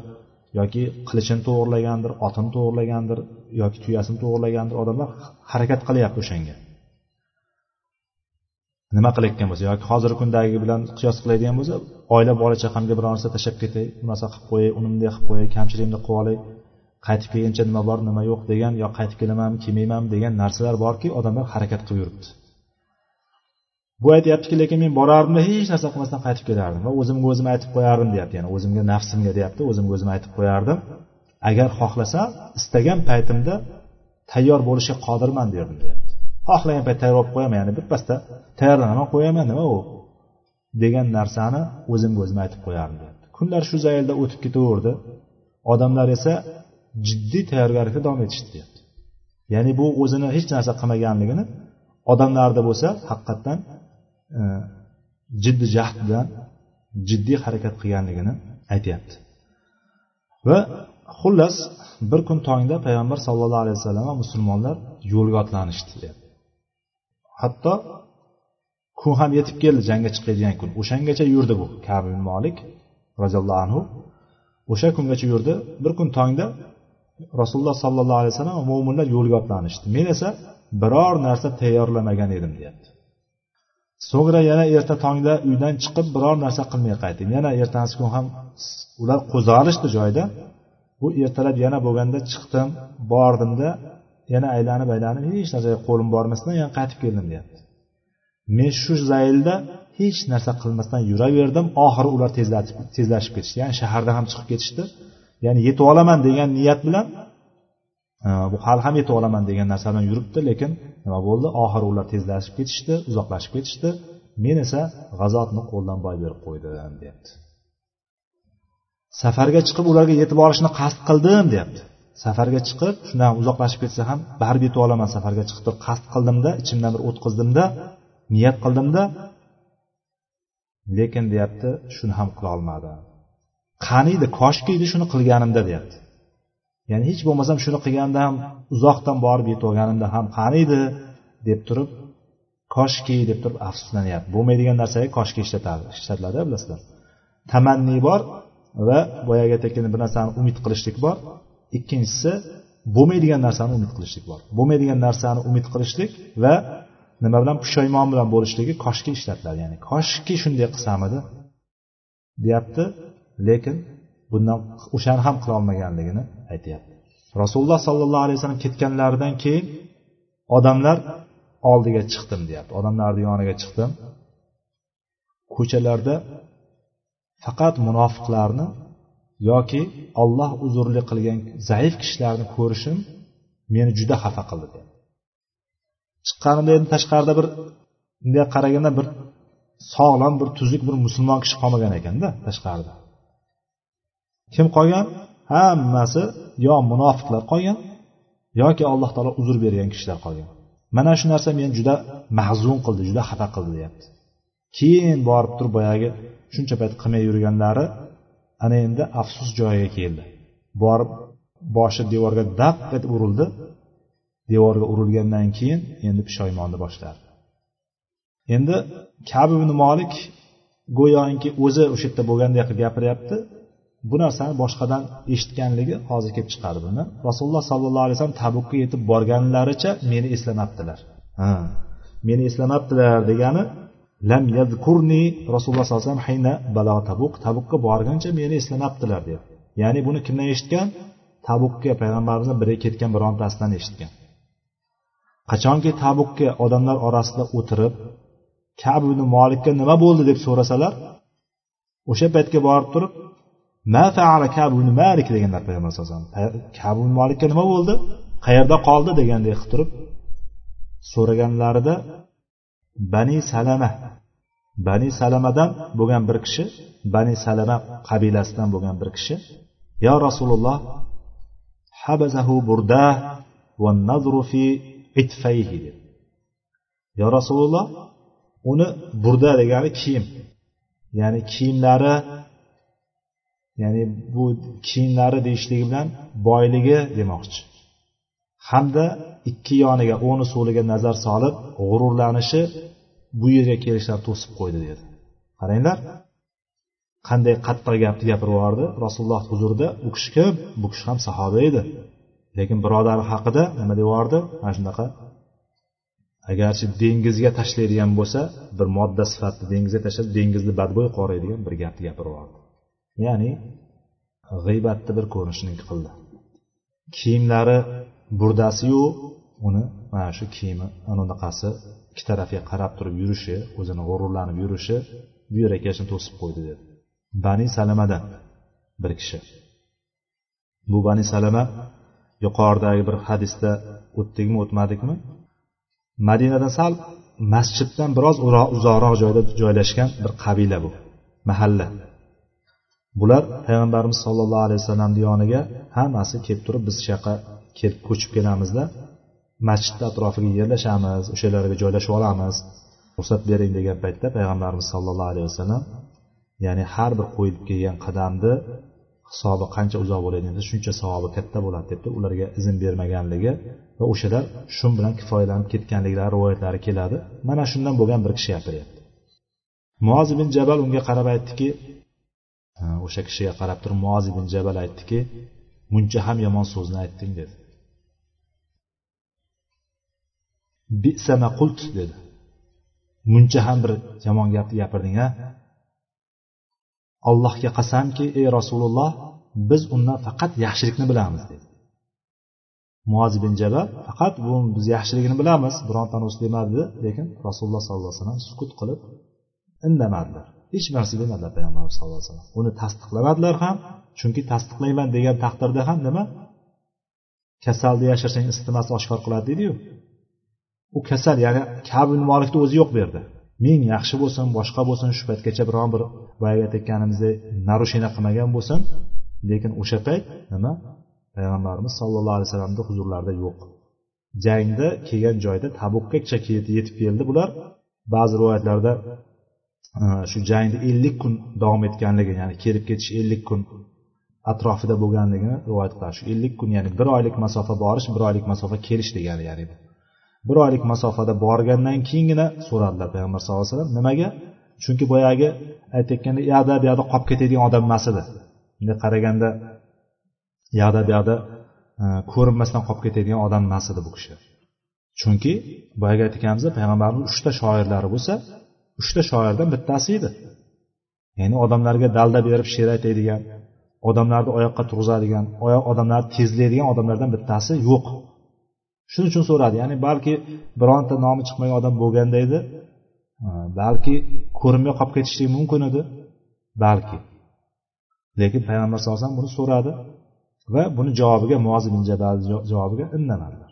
yoki qilichini to'g'irlagandir otini to'g'irlagandir yoki tuyasini to'g'irlagandir odamlar harakat qilyapti o'shanga. Nima qilayotgan bo'lsa yoki hozirgi kundagi bilan qiyos qiladigan bo'lsa oila bola chaqamga biror narsa tashlab ketay bu narsa qilib qo'yay uni bunday qilib qo'yay kamchiligimni qilib olay qaytib kelguncha nima bor nima yo'q degan yo qaytib kelamanmi kelmaymanmi degan narsalar borki odamlar harakat qilib yuribdi. Bu aytyaptiki lekin men borardimda hech narsa qilmasdan qaytib kelardim va o'zimga o'zim aytib qo'yardim deyapti. Ya'ni o'zimga nafsimga deyapti o'zimga o'zim aytib qo'yardim. Agar xohlasam istagan paytimda tayyor bo'lishga qodirman derdim deyapti. Xohlagan payt tayyor bo'lib qo'yaman ya'ni birpasda tayyorlanaman qo'yaman nima u? Degan narsani o'zimga o'zim aytib qo'yardim deyapti. Kunlar shu zaylda o'tib ketaverdi. Odamlar esa jiddiy tayyorgarlikda davom etishdi deyapti. Ya'ni bu o'zini hech narsa qilmaganligini odamlarda bo'lsa haqiqatdan Э, jiddiy jahd bilan jiddiy harakat qilganligini aytyapti. Va xullas bir kun tongda payg'ambar sallallohu alayhi vasallam va musulmonlar yo'lga otlanishdi deyapti hatto kun ham yetib keldi jangga chiqadigan kun. O'shangacha yurdi bu kabi molik roziyallohu anhu. O'sha kungacha yurdi. Bir kun tongda rasululloh sollallohu alayhi vasallam mo'minlar yo'lga otlanishdi. Men esa biror narsa tayyorlamagan edim deyapti. So'ngra yana erta tongda uydan chiqib biror narsa qilmay qaytdim yana ertasi kun ham ular qo'zg'alishdi joyda. Bu ertalab yana bo'lganda chiqdim bordimda yana aylanib aylanib hech narsaga qo'lim bormasdan yana qaytib keldim deyapti. Men shu zaylda hech narsa qilmasdan yuraverdim oxiri ular tezlatib tezlashib ketishdi. Ya'ni shahardan ham chiqib ketishdi. Ya'ni yetib olaman degan niyat bilan bu hali ham yetib olaman degan narsa bilan yuribdi lekin nima bo'ldi? Oxiri ular tezlashib ketishdi uzoqlashib ketishdi. Men esa g'azotni qo'ldan boy berib qo'ydim deyapti safarga chiqib ularga yetib olishni qasd qildim deyapti safarga chiqib shundan uzoqlashib ketsa ham baribir yetib olaman safarga chiqib turib qasd qildimda ichimdan bir o'tqizdimda niyat qildimda. Lekin deyapti shuni ham qila olmadim. Qaniydi koshki edi shuni qilganimda deyapti ya'ni hech bo'lmasam shuni qilganda ham uzoqdan borib yetib olganimda ham qaniydi deb turib koshki deb turib afsuslanyapti. Bo'lmaydigan narsaga koshki ishlatadi ishlatiladi bilasizlar. Tamanni bor va boyagi aytayotgan bir narsani umid qilishlik bor. Ikkinchisi bo'lmaydigan narsani umid qilishlik bor. Bo'lmaydigan narsani umid qilishlik va nima bilan pushaymon bilan bo'lishligi koshki ishlatiladi. Ya'ni koshki shunday qilsam edi deyapti. Lekin bundan o'shani ham qilolmaganligini aytyapti. Rasululloh sollallohu alayhi vasallam ketganlaridan keyin odamlar oldiga chiqdim deyapti. Odamlarni yoniga chiqdim. Ko'chalarda faqat munofiqlarni yoki olloh uzrli qilgan zaif kishilarni ko'rishim meni juda xafa qildi chiqqanimda endi tashqarida bir bunday qaraganda bir sog'lom bir tuzuk bir musulmon kishi qolmagan ekanda tashqarida. Kim qolgan? Hammasi yo munofiqlar qolgan yoki alloh taolo uzr bergan kishilar qolgan. Mana shu narsa meni juda mahzun qildi juda xafa qildi deyapti. Keyin borib turib boyagi shuncha payt qilmay yurganlari ana endi afsus joyiga keldi. Borib boshi devorga daq etib urildi. Devorga urilgandan keyin endi pushaymonni boshladi. Endi kabi ibn molik go'yoki o'zi o'sha yerda bo'lganday qilib gapiryapti. Bu narsani boshqadan eshitganligi hozir kelib chiqadi buni. Rasululloh sollallohu alayhi vasallam tabukka yetib borganlaricha meni eslamabdilar ha meni eslamabdilar degani lam yadkurni rasululloh sallallohu alayhi vasallam hayna balo tabuq tabuqqa borguncha meni eslamabdilar deb. Ya'ni buni kimdan eshitgan? Tabuqqa payg'ambarimizni biri ketgan birontasidan eshitgan. Qachonki tabuqqa odamlar orasida o'tirib kab ibn molikka nima bo'ldi deb so'rasalar o'sha paytga borib turib ma faala kab malik deganlar payg'ambar sallallohu alayhi malikka nima bo'ldi? Qayerda qoldi? degandek qilib turib so'raganlarida bani salama bani salamadan bo'lgan bir kishi bani salama qabilasidan bo'lgan bir kishi yo rasululloh habazahu burda va nazru fi itfayhi dedi. Yo rasululloh uni burda degani kiyim ya'ni kiyimlari ya'ni bu kiyimlari deyishligi bilan boyligi demoqchi. Hamda ikki yoniga o'ni so'liga nazar solib g'ururlanishi bu yerga kelishdan to'sib qo'ydi dedi. Qaranglar qanday qattiq gapni gapirib yubordi. Rasululloh huzurida u kishi kim bu kishi ham sahoba edi. Lekin birodari haqida nima deb yubordi? Mana shunaqa. Agarchi dengizga tashlaydigan bo'lsa bir modda sifatida dengizga tashlab dengizni badbo'y qoraydigan bir gapni gapirib yubordi. Ya'ni g'iybatni bir ko'rinishini qildi. Kiyimlari burdasiyu uni mana shu kiyimi anaqasi ikki tarafga qarab turib yurishi o'zini g'ururlanib yurishi bu yerga to'sib qo'ydi dedi. Bani salamadan bir kishi. Bu bani salama yuqoridagi bir hadisda o'tdikmi o'tmadikmi? Madinadan sal masjiddan biroz uzoqroq joyda joylashgan bir qabila bu mahalla. Bular payg'ambarimiz sollallohu alayhi vasallamni yoniga hammasi kelib turib biz shu yoqqa kelib ko'chib kelamizda masjidni atrofiga yerlashamiz o'sha yerlarga joylashib olamiz. Ruxsat bering degan paytda payg'ambarimiz sollallohu alayhi vasallam ya'ni har bir qo'yib kelgan qadamni hisobi qancha uzoq bo'ladi desa shuncha savobi katta bo'ladi debdi. Ularga izn bermaganligi va o'shalar shu bilan kifoyalanib ketganliklari rivoyatlari keladi. Mana shundan bo'lgan bir kishi gapiryapti muoz ibn jabal unga qarab aytdiki o'sha kishiga qarab turib muoz ibn jabal aytdiki muncha ham yomon so'zni aytding dedi. Bisama qult dedi. Muncha ham bir yomon gapni gapirding a allohga qasamki ey rasululloh biz undan faqat yaxshilikni bilamiz dedi. Muoz ibn jabal faqat bu biz yaxshiligini bilamiz birontani o'zi demadi lekin rasululloh sollallohu alayhi vasallam sukut qilib indamadilar hech narsa demadilar payg'ambarimiz sallallohu alayhi vasallam. Uni tasdiqlamadilar ham chunki tasdiqlayman degan taqdirda ham nima? Kasalni yashirsang isitmasi oshkor qiladi deydiyu. U kasal ya'ni kabi molikni o'zi yo'q bu yerda men yaxshi bo'lsin boshqa bo'lsin shu paytgacha biron bir boyagi aytayotganimizdek narushina qilmagan bo'lsin lekin o'sha payt nima? Payg'ambarimiz sollallohu alayhi vasallamni huzurlarida yo'q. Jangda kelgan joyda tabukkacha yetib keldi. Bular ba'zi rivoyatlarda shu jangni ellik kun davom etganligi ya'ni kelib ketish ellik kun atrofida bo'lganligini rivoyat qiladi. Shu ellik kun ya'ni bir oylik masofa borish bir oylik masofa kelish degani ya'ni bir oylik masofada borgandan keyingina so'radilar payg'ambar sallallohu alayhi vasallam nimaga? Chunki boyagi aytayotganda u yoqda bu yoqda qolib ketadigan odam emas edi. Bunday qaraganda u yoqda bu yoqda e, ko'rinmasdan qolib ketadigan odam emas edi bu kishi. Chunki boyagi aytganimizda payg'ambarimiz uchta shoirlari bo'lsa uchta shoirdan bittasi edi. Ya'ni odamlarga dalda berib she'r aytadigan odamlarni oyoqqa turg'izadigan oyoq odamlarni tezlaydigan odamlardan bittasi yo'q. Shuning uchun so'radi ya'ni balki bironta nomi chiqmagan odam bo'lganda edi balki ko'rinmay qolib ketishligi mumkin edi balki. Lekin payg'ambar sallallohu alayhi vasallam buni so'radi va buni javobiga muozi ibn jabal javobiga indamadilar.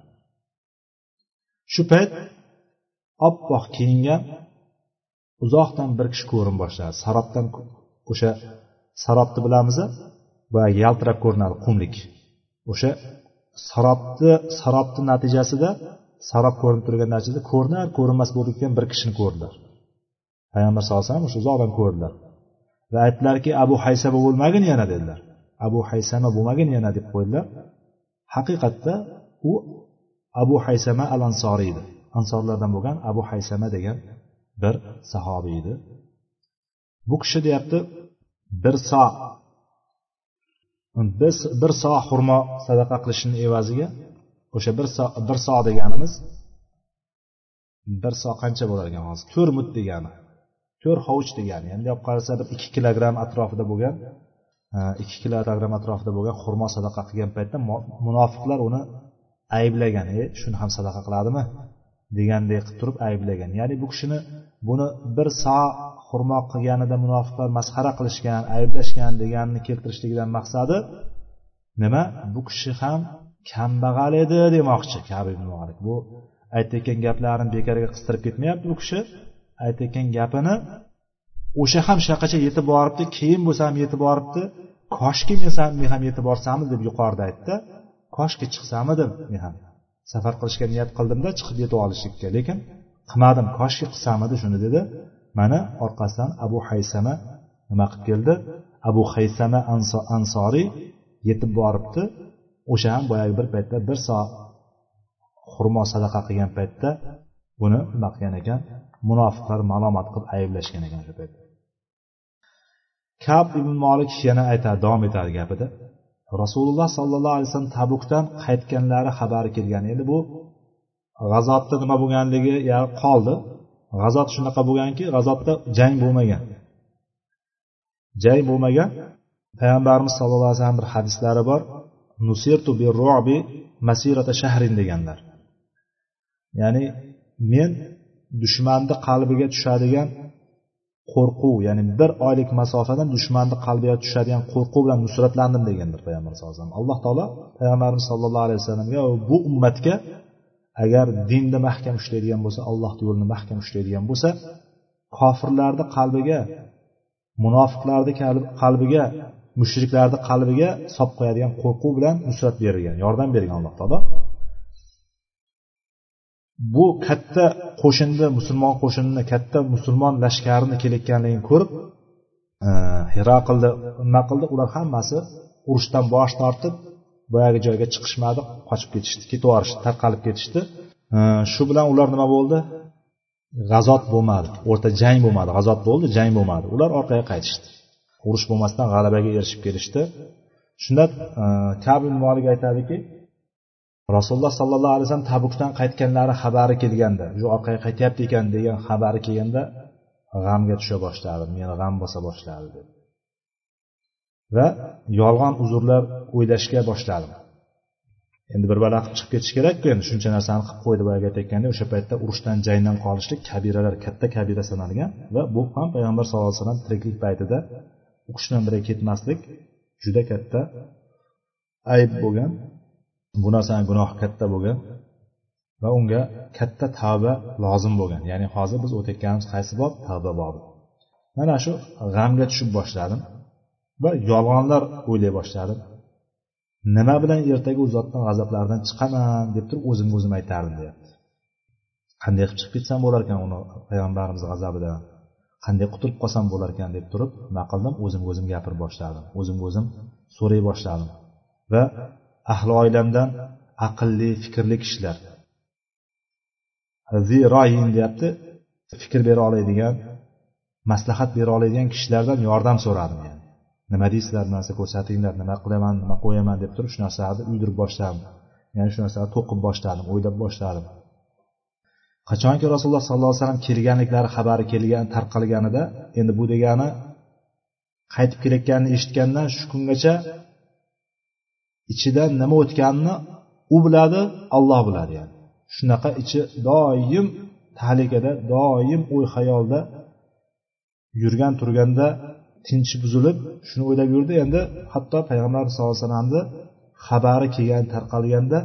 Shu payt oppoq kiyingan uzoqdan bir kishi ko'rin boshladi. Sarobdan o'sha sarobni bilamiz va yaltirab ko'rinadi qumlik. O'sha sarobni sarobni natijasida sarob ko'rinib turgan natijada ko'rinar ko'rinmas bo'lib ketgan bir kishini ko'rdilar. Payg'ambar sallallohu alayhi vasallam o'sha uzoqdan ko'rdilar. Va aytdilarki abu haysama bo'lmagin yana dedilar. Abu haysama bo'lmagin yana deb qo'ydilar. Haqiqatda u abu haysama al ansoriy edi. Ansorlardan bo'lgan abu haysama degan bir sahobiy edi. Bu kishi deyapti bir so biz bir so xurmo sadaqa qilishni evaziga o'sha bir so bir so deganimiz bir so qancha bo'lar ekan hozir? To'rt mut degani to'rt hovuch degani endi olib qarasa bir ikki kilogramm atrofida bo'lgan ikki kilogramm atrofida bo'lgan xurmo sadaqa qilgan paytda munofiqlar uni ayblagan e shuni ham sadaqa qiladimi? degandek qilib turib ayblagan. Ya'ni bu kishini buni bir so xurmo qilganida munofiqlar masxara qilishgan ayblashgan deganini keltirishligidan maqsadi nima? Bu kishi ham kambag'al edi demoqchi. Kabi malik. Bu aytayotgan gaplarini bekorga qistirib ketmayapti bu kishi. Aytayotgan gapini o'sha ham shunaqacha yetib boribdi keyin bo'lsa ham yetib boribdi. Koshki men men ham yetib borsammi deb yuqorida aytdi. Koshki chiqsamidim men ham safar qilishga niyat qildimda chiqib yetib olishlikka. Lekin qilmadim koshki qilsam edi shuni dedi. Mana orqasidan abu haysama nima qilib keldi? Abu haysama ansoriy yetib boribdi. O'sha ham boyagi bir paytda bir so xurmo sadaqa qilgan paytda buni nima qilgan ekan? Munofiqlar malomat qilib ayblashgan ekan shu paytda. Kab ibn molik yana aytadi davom etadi gapida. Rasululloh sollallohu alayhi vasallam tabukdan qaytganlari xabari kelgan edi. Bu g'azotda nima bo'lganligi qoldi. G'azot shunaqa bo'lganki g'azotda jang bo'lmagan. Jang bo'lmagan. Payg'ambarimiz sallallohu alayhi vasallam bir hadislari bor. Nusirtu bi ru'bi masirata shahrin deganlar. Ya'ni men dushmanni qalbiga tushadigan qo'rquv ya'ni bir oylik masofadan dushmanni qalbiga tushadigan qo'rquv bilan nusratlandim degandir payg'ambar sallallohu alayhi vasallam. Alloh taolo payg'ambarimiz sallallohu alayhi vasallamga bu ummatga agar dinni mahkam ushlaydigan bo'lsa allohni yo'lini mahkam ushlaydigan bo'lsa kofirlarni qalbiga munofiqlarni qalbiga mushriklarni qalbiga solib qo'yadigan qo'rquv bilan nusrat berilgan yordam bergan alloh taolo. Bu katta qo'shinni musulmon qo'shinini katta musulmon lashkarini kelayotganligini ko'rib e, hiraqilni nima qildi? Ular hammasi urushdan bosh tortib boyagi joyga chiqishmadi qochib ketishdi ketib yuborishdi tarqalib ketishdi. Shu bilan ular nima bo'ldi? G'azot bo'lmadi o'rta jang bo'lmadi g'azot bo'ldi jang bo'lmadi. Ular orqaga qaytishdi. Urush bo'lmasdan g'alabaga erishib kelishdi shunda e, kabi molik aytadiki rasululloh sollallohu alayhi vasallam tabukdan qaytganlari xabari kelganda shu orqaga qaytyapti ekan? degan xabari kelganda g'amga tusha boshladi meni g'am bosa boshladi deb va yolg'on uzrlar o'ylashga boshladim. Endi bir balo qilib chiqib ketish kerakku endi shuncha narsani qilib qo'ydi boyagi aytayotgandek o'sha paytda urushdan jangdan qolishlik kabiralar katta kabira sanalgan va bu ham payg'ambar sallallohu alayhi vasallam tiriklik paytida u kishidan birga ketmaslik juda katta ayb bo'lgan bu narsani gunohi katta bo'lgan va unga katta tavba lozim bo'lgan. Ya'ni hozir biz o'tayotganimiz qaysi bob? Tavba bobi. Mana shu g'amga tushib boshladim va yolg'onlar o'ylay boshladim. Nima bilan ertaga u zotni g'azablaridan chiqaman deb turib o'zimga o'zim aytardim deyapti. Qanday qilib chiqib ketsam bo'larkan uni payg'ambarimiz g'azabidan? Qanday qutulib qolsam bo'larkan deb turib nima qildim? O'zimga o'zim gapirib boshladim. O'zimga o'zim so'ray boshladim. Va ahli oilamdan aqlli fikrli kishilar. Ziroyin deyapti fikr bera oladigan maslahat bera oladigan kishilardan yordam so'radim yani. Nima deysizlar bu narsa ko'rsatinglar nima qilaman nima qo'yaman deb turib shu narsalarni uydirib boshladim. Ya'ni shu narsalarni to'qib boshladim o'ylab boshladim. Qachonki rasululloh sollallohu alayhi vasallam kelganliklari xabari kelgan tarqalganida endi bu degani qaytib kelayotganini eshitgandan shu kungacha ichidan nima o'tganini u biladi olloh biladi yani. Shunaqa ichi doim tahlikada doim o'y xayolda yurgan turganda tinchi buzilib shuni o'ylab yurdi. Endi hatto payg'ambar sallallohu alayhi vasallamni xabari kelgan tarqalganda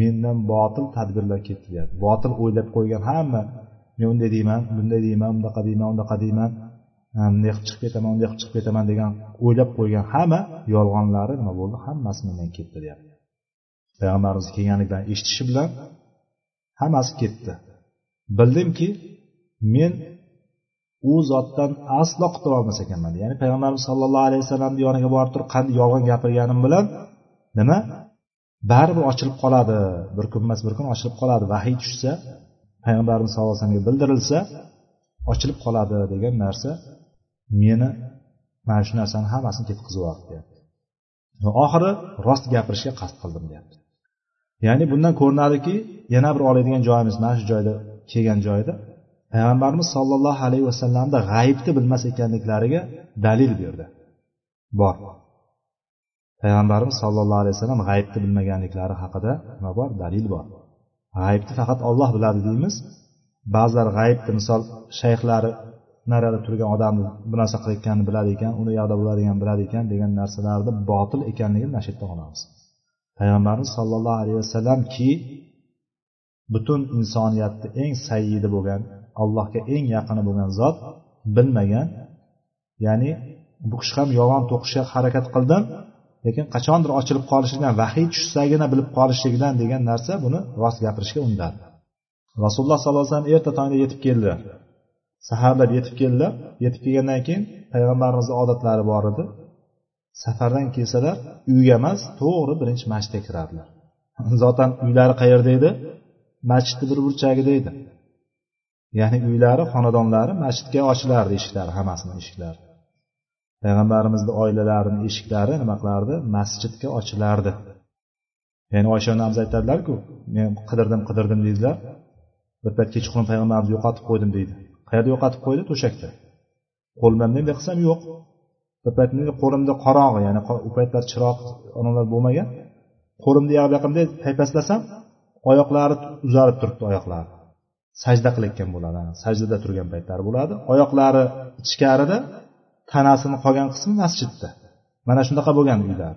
mendan botil tadbirlar ketdi deyapti botil o'ylab qo'ygan hamma men unday deyman bunday deyman bunaqa deyman unaqa deyman bunday qilib chiqib ketaman unday qilib chiqib ketaman degan o'ylab qo'ygan hamma yolg'onlari nima bo'ldi? Hammasi mendan ketdi deyapti payg'ambarimiz kelganligidan eshitishi bilan hammasi ketdi. Bildimki men u zotdan aslo qutula olmas ekanman. Ya'ni payg'ambarimiz sollallohu alayhi vasallamni yoniga borib turib qanday yolg'on gapirganim bilan nima? Baribir ochilib qoladi. Bir kun emas bir kun ochilib qoladi. Vahiy tushsa payg'ambarimiz sallallohu alayhi vasallamga bildirilsa ochilib qoladi degan narsa meni mana shu narsani hammasini tetkizib yubordi deyapti. Oxiri rost gapirishga qasd qildim deyapti. Ya'ni bundan ko'rinadiki yana bir oladigan joyimiz mana shu joyda kelgan joyda payg'ambarimiz sollallohu alayhi vasallamda g'aybni bilmas ekanliklariga dalil berdi. Bor. Payg'ambarimiz sollallohu alayhi vasallam g'aybni bilmaganliklari haqida nima bor? Dalil bor. G'aybni faqat olloh biladi deymiz. Ba'zilar g'aybni misol shayxlari narada turgan odamni bu narsa qilayotganini biladi ekan uni yoqda bo'ladigan biladi ekan degan narsalarni botil ekanligini mana shu yerda olamiz payg'ambarimiz sollallohu alayhi vasallamki butun insoniyatni eng sayyidi bo'lgan allohga eng yaqini bo'lgan zot bilmagan. Ya'ni bu kishi ham yolg'on to'qishga harakat qildim lekin qachondir ochilib qolishligidan vahiy tushsagina bilib qolishligidan degan narsa buni rost gapirishga undadi. Rasululloh sollallohu alayhi vasallam erta tongda yetib keldilar saharlab yetib keldilar yetib kelgandan keyin payg'ambarimizni odatlari bor edi. Safardan kelsalar uyga emas to'g'ri birinchi masjidga kirardilar. Zotan uylari qayerda edi? Masjidni bir burchagida edi. Ya'ni uylari xonadonlari masjidga ochilardi eshiklari hammasini eshiklari payg'ambarimizni oilalarini eshiklari nima qilardi? Masjidga ochilardi. Ya'ni oysha onamiz aytadilarku men qidirdim qidirdim deydilar. Bir payt kechqurun payg'ambarimizni yo'qotib qo'ydim deydi. Qayerda yo'qotib qo'ydi? To'shakda. Qo'l bilan bunday qilsam yo'q. Bir payt qo'limda qorong'i ya'ni u paytlar chiroq onalar bo'lmagan. Qo'limni yoqqa bunday paypaslasam oyoqlari uzarib turibdi oyoqlari sajda qilayotgan bo'ladi. Sajdada turgan paytlari bo'ladi. Oyoqlari ichkarida tanasini qolgan qismi masjidda. Mana shunaqa bo'lgan uylar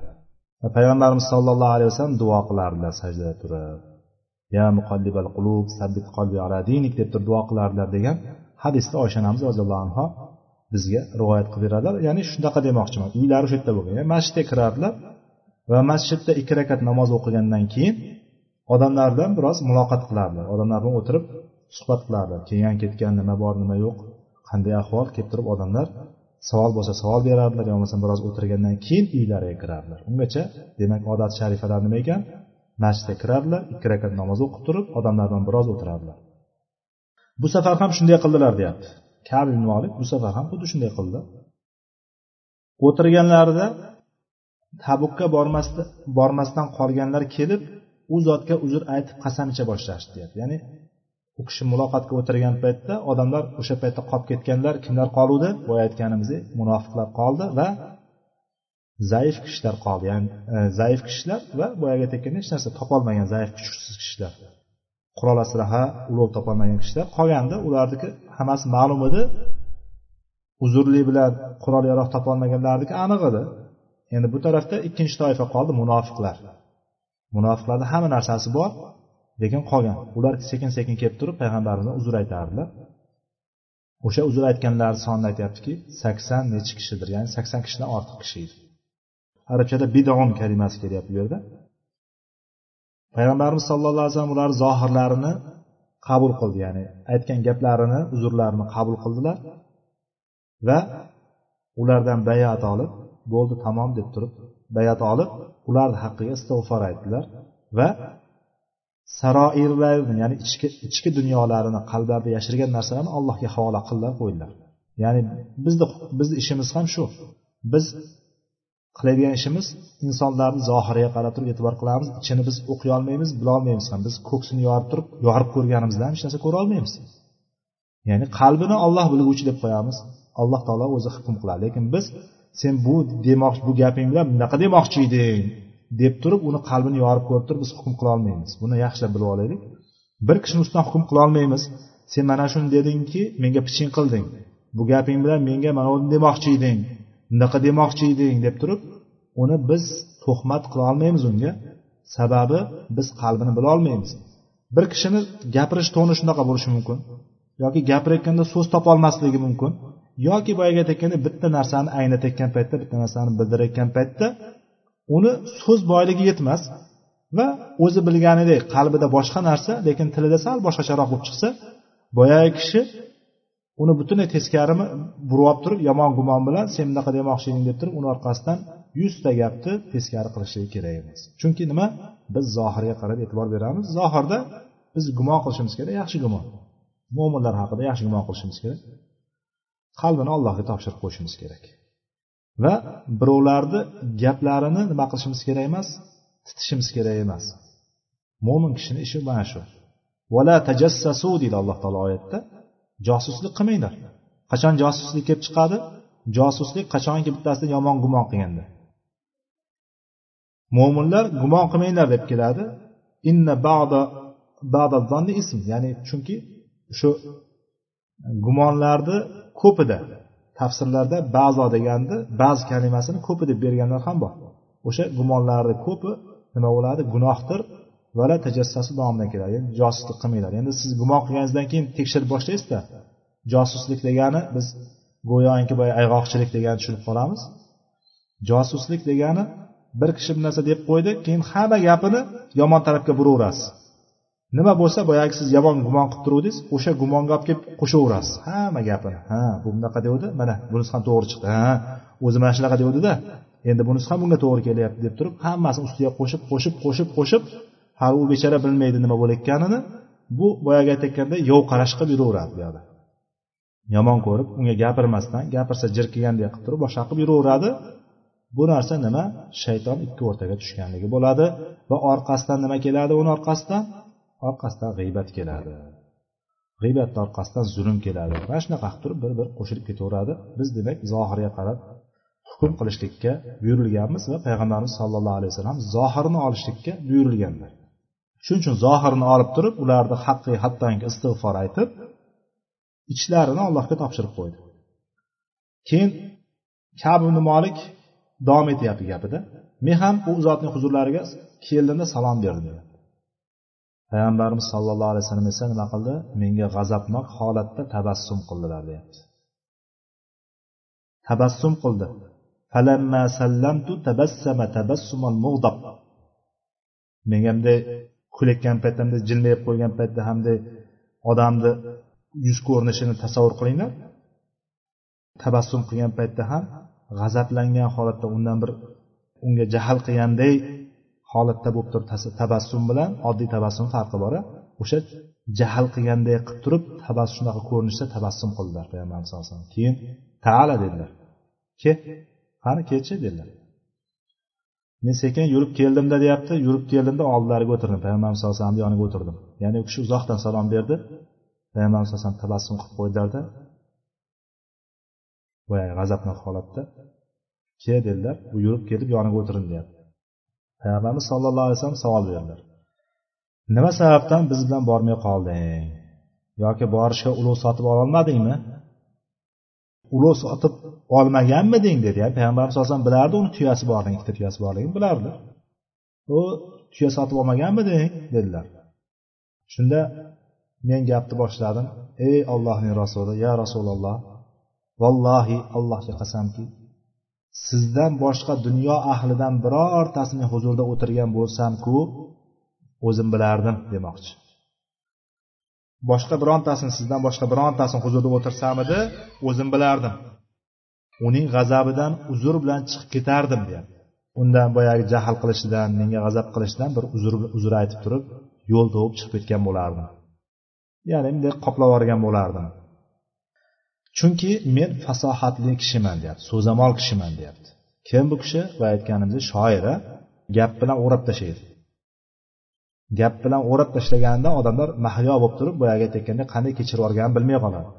payg'ambarimiz sollallohu alayhi vasallam duo qilardilar sajdada turib. Ya muqallibal qulub sabbit qalbi ala dinik deb turib duo qilardilar degan hadisda oysha onamiz roziyallohu anhu bizga rivoyat qilib beradilar. Ya'ni shunaqa demoqchiman. Uylari shu yerda bo'lgan. Ya'ni masjidga kirardilar va masjidda ikki rakat namoz o'qigandan keyin odamlar bilan biroz muloqot qilardilar. Odamlar bilan o'tirib suhbat qilardi kelgan ketgan nima bor nima yo'q qanday ahvol kelib turib odamlar savol bo'lsa savol berardilar yo bo'lmasam biroz o'tirgandan keyin uylariga kirardilar. Ungacha demak odat sharifalar nima ekan? Masjidga kirardilar ikki rakat namoz o'qib turib odamlar bilan biroz o'tirardilar. Bu safar ham shunday qildilar deyapti. Kab ibn molik bu safar ham xuddi shunday qildi. O'tirganlarida tabukka bormasdan qolganlar kelib u zotga uzr aytib qasam icha boshlashdi deyapti. Ya'ni u kishi muloqotga o'tirgan paytda odamlar o'sha paytda qolib ketganlar kimlar qoluvdi? Boya aytganimizdek munofiqlar qoldi va zaif kishilar qoldi. Ya'ni e, zaif kishilar va boyagi aytayotgandek hech narsa topolmagan zaif kuchsiz kishilar. Qurol aslaha ulov topolmagan kishilar qolganda ularniki hammasi ma'lum edi. Uzrli bilan qurol yarog' topolmaganlarniki aniq edi. Endi bu tarafda ikkinchi toifa qoldi munofiqlar. Munofiqlarni hamma narsasi bor. Lekin qolgan. Ular sekin sekin kelib turib payg'ambarimizdan uzr aytardilar o'sha uzr aytganlar sonini aytyaptiki sakson nechi kishidir ya'ni sakson kishidan ortiq kishi edi. Arabchada bidon kalimasi kelyapti bu yerda. Payg'ambarimiz sallallohu alayhi vasallam ularni zohirlarini qabul qildi ya'ni aytgan gaplarini uzrlarini qabul qildilar va ulardan bayat olib bo'ldi tamom deb turib bayat olib ularni haqqiga istig'for aytdilar va saroirlarni ya'ni ichki ichki dunyolarini qalblarida yashirgan narsalarni allohga havola qildilar qo'ydilar. Ya'ni bizni bizni ishimiz ham shu. Biz qiladigan ishimiz insonlarni zohiriga qarab turib e'tibor qilamiz ichini biz o'qiy olmaymiz bilolmaymiz ham. Biz ko'ksini yorib turib yorib ko'rganimizdan hech narsa ko'ra olmaymiz. Ya'ni qalbini olloh bilguvchi deb qo'yamiz. Alloh taolo o'zi hukm qiladi. Lekin biz sen bu demoqchi bu gaping bilan bunaqa demoqchi eding. Deb turib uni qalbini yorib ko'rib turib biz hukm qila olmaymiz. Buni yaxshilab bilib olaylik. Bir kishini ustidan hukm qila olmaymiz. Sen mana shuni dedingki menga piching qilding. Bu gaping bilan menga mana buni demoqchi eding bunaqa demoqchi eding deb turib uni biz tuhmat qila olmaymiz unga. Sababi biz qalbini bila olmaymiz. Bir kishini gapirish toni shunaqa bo'lishi mumkin. Yoki gapirayotganda so'z topolmasligi mumkin. Yoki boyagi aytayotgandek bitta narsani anglatayotgan paytda bitta narsani bildirayotgan paytda uni so'z boyligi yetmas va o'zi bilganidek qalbida boshqa narsa lekin tilida sal boshqacharoq bo'lib chiqsa boyagi kishi uni butunlay teskarimi burib olib turib yomon gumon bilan sen bunaqa demoqchi eding deb turib uni orqasidan yuzta gapni teskari qilishligi kerak emas. Chunki nima? Biz zohirga qarab e'tibor beramiz. Zohirda biz gumon qilishimiz kerak yaxshi gumon. Mo'minlar haqida yaxshi gumon qilishimiz kerak. Qalbini allohga topshirib qo'yishimiz kerak. Va birovlarni gaplarini nima qilishimiz kerak emas titishimiz kerak emas. Mo'min kishini ishi mana shu. Vala tajassasu deydi alloh taolo oyatda. Josuslik qilmanglar. Qachon josuslik kelib chiqadi? Josuslik qachonki bittasidan yomon gumon qilganda. Mo'minlar gumon qilmanglar deb keladi. Inna ba'da ba'da ism. Ya'ni chunki shu gumonlarni ko'pida tafsirlarda ba'zo deganda ba'zi kalimasini ko'pi deb berganlar ham bor. O'sha gumonlarni ko'pi nima bo'ladi? Gunohdir. Vala tajassasi nomidan keladi. Ya'ni josuslik qilmanglar. Endi siz gumon qilganingizdan keyin tekshirib boshlaysizda. Josuslik degani biz go'yoki boya ayg'oqchilik degani tushunib qolamiz. Josuslik degani bir kishi bir narsa deb qo'ydi keyin hamma gapini yomon tarafga buraverasiz nima bo'lsa boyagi siz yomon gumon qilib turuvdingiz o'sha gumonga olib kelib qo'shaverasiz. Hamma gapini. Ha bu bunaqa devdi. Mana bunisi ham to'g'ri chiqdi. Ha o'zi mana shunaqa devdida. Endi bunisi ham bunga to'g'ri kelyapti deb turib hammasini ustiga qo'shib qo'shib qo'shib qo'shib hali u bechora bilmaydi nima bo'layotganini bu boyagi aytayotganday yov qarash qilib yuraveradi bu yoqda. Yomon ko'rib unga gapirmasdan gapirsa jirkigandek qilib turib boshqa qilib yuraveradi. Bu narsa nima? Shayton ikki o'rtaga tushganligi bo'ladi va orqasidan nima keladi? Uni orqasidan orqasidan g'iybat keladi. G'iybatni orqasidan zulm keladi. Mana shunaqa qilib turib bir bir qo'shilib ketaveradi. Biz demak zohirga qarab hukm qilishlikka buyurilganmiz va payg'ambarimiz sollallohu alayhi vasallam zohirni olishlikka buyurilganlar. Shuning uchun zohirni olib turib ularni haqqi hattoki istig'for aytib ichlarini allohga topshirib qo'ydi. Keyin kab molik davom etyapti gapida. Men ham u zotning huzurlariga keldimda salom berdim. Payg'ambarimiz sollallohu alayhi vasallam esa nima qildi? Menga g'azabnok holatda tabassum qildilar deyapti. Tabassum qildi. Falamma sallamtu tabassama tabassumal mug'dab menga bunday kulayotgan paytda bunday jilmayib qo'ygan paytda hamda odamni yuz ko'rinishini tasavvur qilinglar. Tabassum qilgan paytda ham g'azablangan holatda undan bir unga jahl qilganday holatda bo'lib turib tabassum bilan oddiy tabassum farqi bor o'sha jahl qilganday qilib turib tabassum shunaqa ko'rinishda tabassum qildilar payg'ambarimiz sallallohu alayhi vasallam. Keyin taala dedilar. Ke qani kelchi dedilar. Men sekin yurib keldimda deyapti. Yurib keldimda oldilariga o'tirdim. Payg'ambarimiz sallallohu alayhi vasallamni yoniga o'tirdim. Ya'ni u kishi uzoqdan salom berdi. Payg'ambarimiz alayhi vasallam tabassum qilib qo'ydilarda. Boyagi g'azabnok holatda. Ke dedilar. U yurib kelib yoniga o'tirin deyapti. Payg'ambarimiz sallallohu alayhi vasallam savol berdilar. Nima sababdan biz bilan bormay qolding? Yoki borishga ulug' sotib ololmadingmi? Ulug' sotib olmaganmiding dedi. Ya'ni payg'ambarimiz alayhisalom bilardi uni tuyasi borligini ikkita tuyasi borligini bilardi. U tuya sotib olmaganmiding dedilar. Shunda men gapni boshladim. Ey ollohning rasuli ya rasululloh vallohi allohga qasamki sizdan boshqa dunyo ahlidan birortasining huzurida o'tirgan bo'lsamku o'zim bilardim demoqchi. Boshqa birontasini sizdan boshqa birontasini huzurida o'tirsamidi o'zim bilardim. Uning g'azabidan uzr bilan chiqib ketardim deyapti. Undan boyagi jahl qilishidan menga g'azab qilishidan bir uzr uzr aytib turib yo'l tovib chiqib ketgan bo'lardim. Ya'ni bunday qoplab yuborgan bo'lardim. Chunki men fasohatli kishiman deyapti so'zamol kishiman deyapti. Kim bu kishi? Boya aytganimizdek shoira gap bilan o'rab tashlaydi. Gap bilan o'rab tashlaganida odamlar mahliyo bo'lib turib boyagi aytayotgandek qanday kechirib yuborganini bilmay qoladi.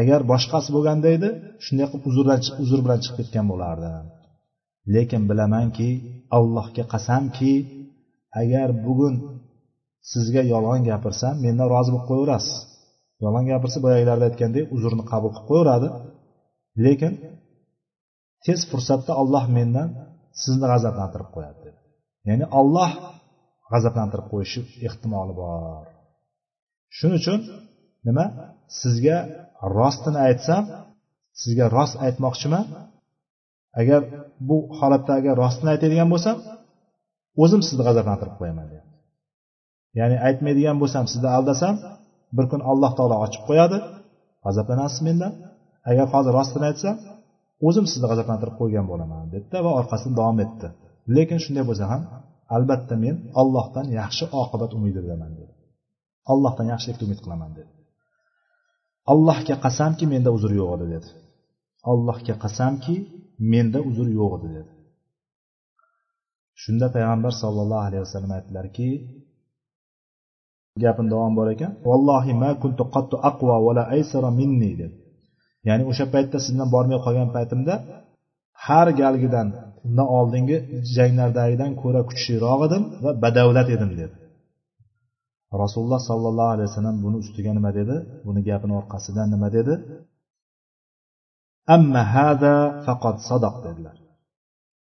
Agar boshqasi bo'lganda edi shunday qilib uzrdan uzr bilan chiqib ketgan bo'lardi. Lekin bilamanki allohga qasamki agar bugun sizga yolg'on gapirsam mendan rozi bo'lib qo'yaverasiz. Yolg'on gapirsa boyagilarda aytgandek uzrni qabul qilib qo'yaveradi. Lekin tez fursatda olloh mendan sizni g'azablantirib qo'yadi dedi. Ya'ni olloh g'azablantirib qo'yishi ehtimoli bor. Shuning uchun nima? Sizga rostini aytsam sizga rost aytmoqchiman. Agar bu holatda agar rostini aytadigan bo'lsam o'zim sizni g'azablantirib qo'yaman deyapti. Ya'ni aytmaydigan bo'lsam sizni aldasam bir kun alloh taolo ochib qo'yadi. G'azablanasiz mendan. Agar hozir rostini aytsam o'zim sizni g'azablantirib qo'ygan bo'laman dedida va orqasidan davom etdi. Lekin shunday bo'lsa ham albatta men ollohdan yaxshi oqibat umididaman dedi. Allohdan yaxshilikni umid qilaman dedi. Allohga qasamki menda uzr yo'q edi dedi. Allohga qasamki menda uzr yo'q edi dedi. Shunda payg'ambar sollallohu alayhi vasallam aytdilarki gapini davom bor ekan. Vallohi ma kuntu qattu aqwa vala aysara minni dedi. Ya'ni o'sha paytda sizdan bormay qolgan paytimda har galgidan undan oldingi janglardagidan ko'ra kuchliroq edim va badavlat edim dedi. Rasululloh sollallohu alayhi vasallam buni ustiga nima dedi? Buni gapini orqasidan nima dedi? Amma hada faqat sadaq dedilar.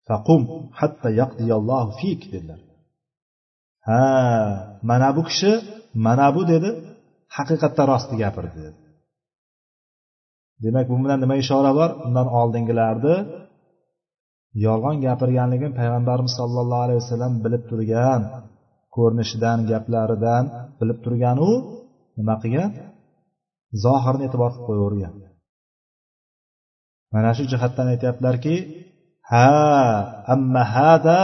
Faqum hatta yaqdiyallohu fik dedilar. Ha mana bu kishi mana bu dedi haqiqatda rostni gapirdi. Dedi demak bu bilan nima ishora bor? Undan oldingilarni yolg'on gapirganligini payg'ambarimiz sollallohu alayhi vasallam bilib turgan ko'rinishidan gaplaridan bilib turgan u nima qilgan? Zohirni e'tibor qilib qo'yavergan. Mana shu jihatdan aytyaptilarki ha amma hada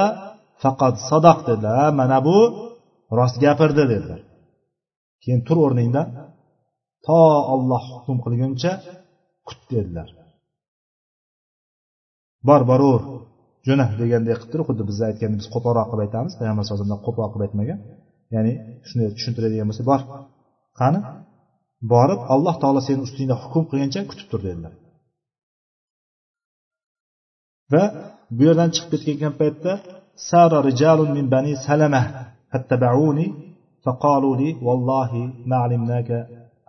faqat sadoq dedilar mana bu rost gapirdi dedilar. Keyin tur o'rningdan to olloh hukm qilguncha kut dedilar. Bor boraver jo'na deganday qilib turib xuddi biz aytganda biz qo'polroq qilib aytamiz payg'ambar sallallohu alayhi vasallam qo'pol qilib aytmagan. Ya'ni shunday tushuntiradigan bo'lsa bor qani borib alloh taolo seni ustingda hukm qilguncha kutib tur dedilar. Va bu yerdan chiqib ketgan paytda سار رجال من بني سلمة فاتبعوني فقالوا لي والله ما علمناك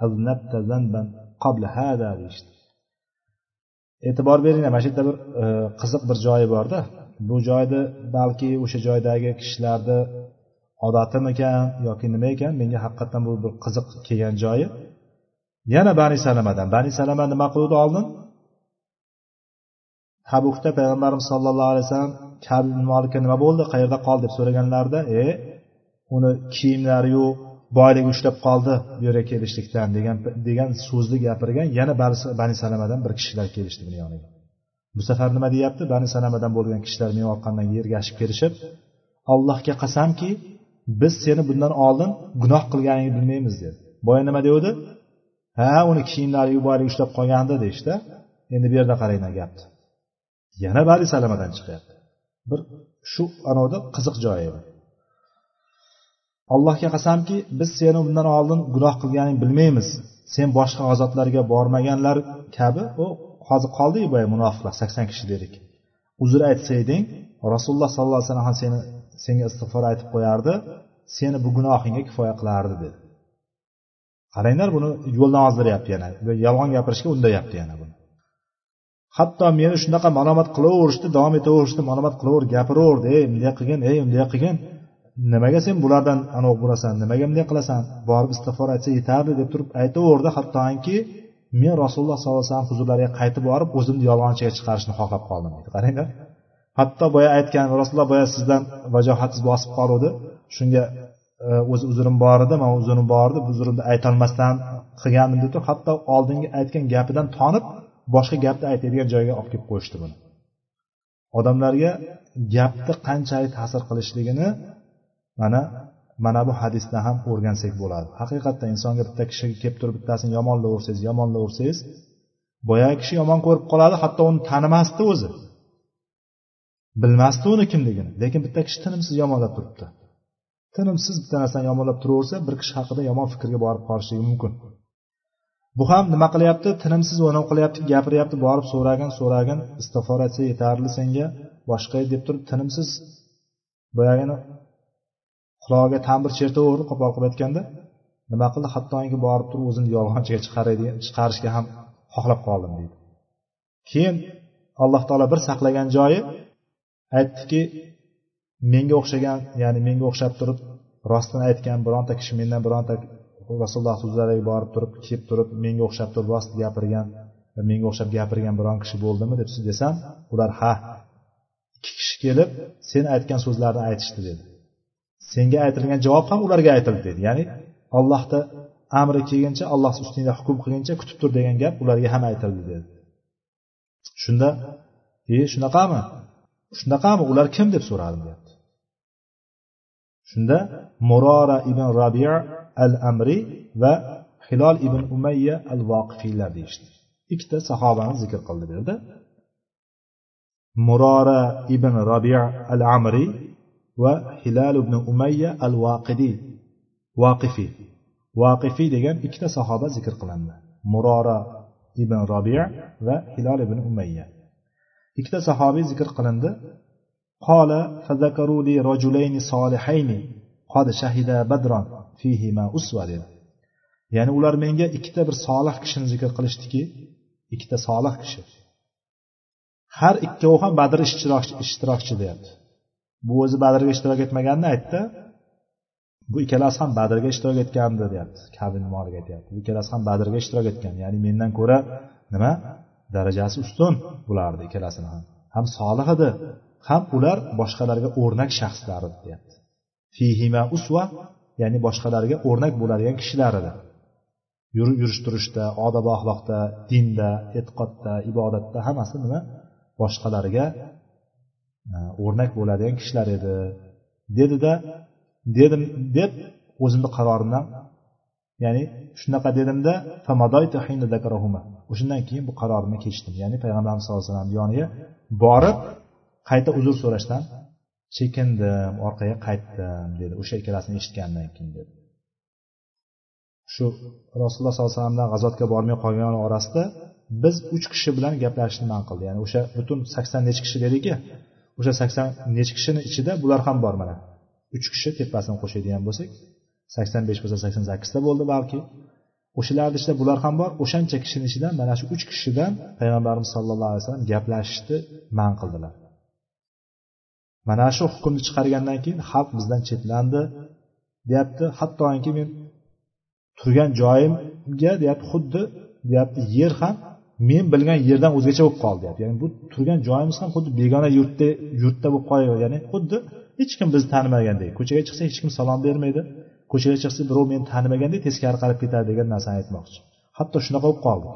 أذنبت ذنبا قبل هذا deyishdi e'tibor beringlar mana shu yerda bir qiziq bir joyi borda bu joyda balki o'sha joydagi kishilarni odatimikan yoki nima ekan menga haqiqatdan bu bir qiziq kelgan joyi yana bani salamadan bani salama nima qiluvdi oldin tabukda payg'ambarimiz sollallohu alayhi vasallam kabi molikka nima bo'ldi? Qayerda qoldi? deb so'raganlarida e uni kiyimlari yo'q boyligi ushlab qoldi bu yerga kelishlikdan degan degan so'zni gapirgan yana bani salamadan bir kishilar kelishdi buni yoniga. Bu safar nima deyapti? Bani salamadan bo'lgan kishilar meni orqamdan ergashib kelishib allohga qasamki biz seni bundan oldin gunoh qilganingni bilmaymiz dedi. Boya nima degandi ha uni kiyimlari boyligi ushlab qolgandi deyishdi. Endi bu yerda qaranglar gapni yana bari salamadan chiqyapti. Bir shu anavda qiziq joyi allohga qasamki biz seni bundan oldin gunoh qilganingni bilmaymiz. Sen boshqa g'azotlarga bormaganlar kabi u hozir qoldiyu boya munofiqlar sakson kishi dedik. Uzr aytsayding rasululloh sollallohu alayhi vasallam seni senga istig'for aytib qo'yardi seni bu gunohingga kifoya qilardi dedi. Qaranglar buni yo'ldan ozdiryapti yana. Yolg'on gapirishga undayapti yana buni. Hatto meni shunaqa malomat qilaverishdi davom etaverishdi malomat qilaver gapiraverdi ey bunday qilgin ey bunday qilgin nimaga sen bulardan anavi bo'lasan nimaga bunday qilasan borib istig'for aytsa yetardi deb turib aytaverdi. Hattoki men rasululloh sollallohu alayhi vasallam huzurlariga qaytib borib o'zimni yolg'onchiga chiqarishni xohlab qoldim deydi qaranglar. Hatto boya aytgan rasululloh boya sizdan vajohatsiz bosib qoluvdi. Shunga e, o'z o'zi uzrim bor edi man uzrim bor edi bu uzrimni aytolmasdan qilgandim deb turib hatto oldingi aytgan gapidan tonib boshqa gapni aytadigan joyga olib kelib qo'yishdi buni. Odamlarga gapni qanchalik ta'sir qilishligini mana mana bu hadisdan ham o'rgansak bo'ladi haqiqatdan insonga bitta kishi kelib turib bittasini yomonlayversangiz yomonlayversangiz boyagi kishi yomon ko'rib qoladi hatto uni tanimasdi o'zi. Bilmasdi uni kimligini lekin bitta kishi tinimsiz yomonlab turibdi. Tinimsiz bitta narsani yomonlab turaversa bir kishi haqida yomon fikrga borib qolishligi mumkin. Bu ham nima qilyapti? Tinimsiz o'ynab qilyapti gapiryapti borib so'ragin so'ragin. Istig'for aytsa yetarli senga. Boshqa deb turib tinimsiz boyagini qulog'iga tambir chertaverdi qo'pol qilib aytganda. Nima qildi? Hattoki borib turib o'zini yolg'onchiga chiqarishga ham xohlab qoldim deydi. Keyin alloh taolo bir saqlagan joyi aytdiki menga o'xshagan ya'ni menga o'xshab turib rostini aytgan bironta kishi mendan bironta rasululloh huzurlariga borib turib kelib turib menga o'xshab turib rost gapirgan menga o'xshab gapirgan biron kishi bo'ldimi? deb desam ular ha ikki kishi kelib sen aytgan so'zlarni aytishdi dedi. Senga aytilgan javob ham ularga aytildi dedi. Ya'ni ollohni amri kelguncha alloh ustingda hukm qilguncha kutib tur degan gap ularga ham aytildi dedi. Shunda e shunaqami? Shunaqami? Ular kim? deb so'radim deyapti. Shunda murora ibn rabiya al amri va hilol ibn umayya al voqifiylar deyishdi ikkita sahobani zikr qildi bu yerda murora ibn rabiya al amri va hilal ibn umayya al vaqidiy vaqifiy vaqifiy degan ikkita sahoba zikr qilindi murora ibn robi va hilol ibn umayya ikkita sahobiy zikr qilindi qola fazakaru li rojulayni solihayni qad shahida badron fihima usva dedi. Ya'ni ular menga ikkita bir solih kishini zikr qilishdiki ikkita solih kishi. Har ikkovi ham badr ishtirokchi deyapti. Bu o'zi badrga ishtirok etmaganini aytdi. Bu ikkalasi ham badrga ishtirok etgandi deyapti. Kabin molik aytyapti. Bu ikkalasi ham badrga ishtirok etgan. Ya'ni mendan ko'ra nima? Darajasi ustun bularni ikkalasini ham. Ham solih edi ham ular boshqalarga o'rnak shaxslar edi deyapti. Fihima usva ya'ni boshqalarga o'rnak bo'ladigan kishilar edi yurish turishda odob axloqda dinda e'tiqodda ibodatda hammasi nima? Boshqalarga e, o'rnak bo'ladigan kishilar edi. Dedida dedim deb o'zimni qarorimdan ya'ni shunaqa dedimda o'shandan keyin bu qarorimni kechdim. Ya'ni payg'ambarimiz sallallohu alayhi vasallam yoniga borib qayta uzr so'rashdan chekindim orqaga qaytdim dedi. O'sha ikkalasini eshitgandan keyin dedi. Shu rasululloh sollallohu alayhi vasallamdan g'azotga bormay qolgan orasida biz uch kishi bilan gaplashishni man qildi. Ya'ni o'sha butun sakson nechi kishi dedikku o'sha sakson nechi kishini ichida bular ham bor mana. Uch kishi tepasini qo'shadigan bo'lsak sakson besh bo'lsa sakson sakkizta bo'ldi balki. O'shalarni ichida bular ham bor. O'shancha kishini ichidan mana shu uch kishidan payg'ambarimiz sallallohu alayhi vasallam gaplashishni man qildilar. Mana shu hukmni chiqargandan keyin xalq bizdan chetlandi deyapti. Hattoki men turgan joyimga deyapti xuddi deyapti yer ham men bilgan yerdan o'zgacha bo'lib qoldi deyapti. Ya'ni bu turgan joyimiz ham xuddi begona yurtda yurtda bo'lib qolgan ya'ni xuddi hech kim bizni tanimagandek ko'chaga chiqsa hech kim salom bermaydi ko'chaga chiqsa birov meni tanimagandek teskari qarab ketadi degan narsani aytmoqchi. Hatto shunaqa bo'lib qoldik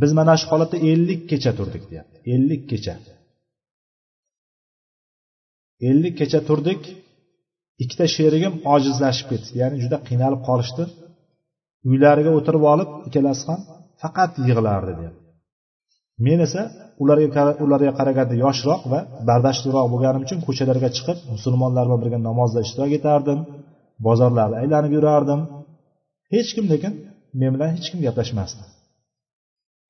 biz mana shu holatda ellik kecha turdik deyapti. Ellik kecha. Ellik kecha turdik ikkita sherigim ojizlashib ketdi. Ya'ni juda qiynalib qolishdi. Uylariga o'tirib olib ikkalasi ham faqat yig'lardi deyapti men esa ularga ularga qaraganda yoshroq va bardashliroq bo'lganim uchun ko'chalarga chiqib musulmonlar bilan birga namozda ishtirok etardim bozorlarni aylanib yurardim. Hech kim lekin men bilan hech kim gaplashmasdi.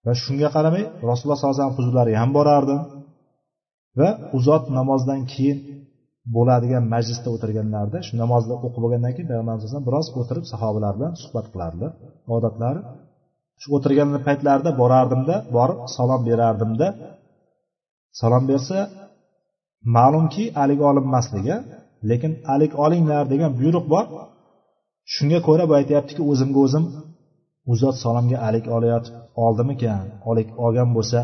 Va shunga qaramay rasululloh sollallohu alayhi vasallam huzurlariga ham borardim. Va u zot namozdan keyin bo'ladigan majlisda o'tirganlarida shu namozni o'qib bo'lgandan keyin payg'ambarimiz alayhisalom biroz o'tirib sahobalar bilan suhbat qilardilar odatlari shu o'tirgan paytlarida borardimda borib salom berardimda. Salom bersa ma'lumki alik olinmasligi lekin alik olinglar degan buyruq bor. Shunga ko'ra bu aytyaptiki o'zimga o'zim u zot salomga alik olayotib oldimikan? Olik olgan bo'lsa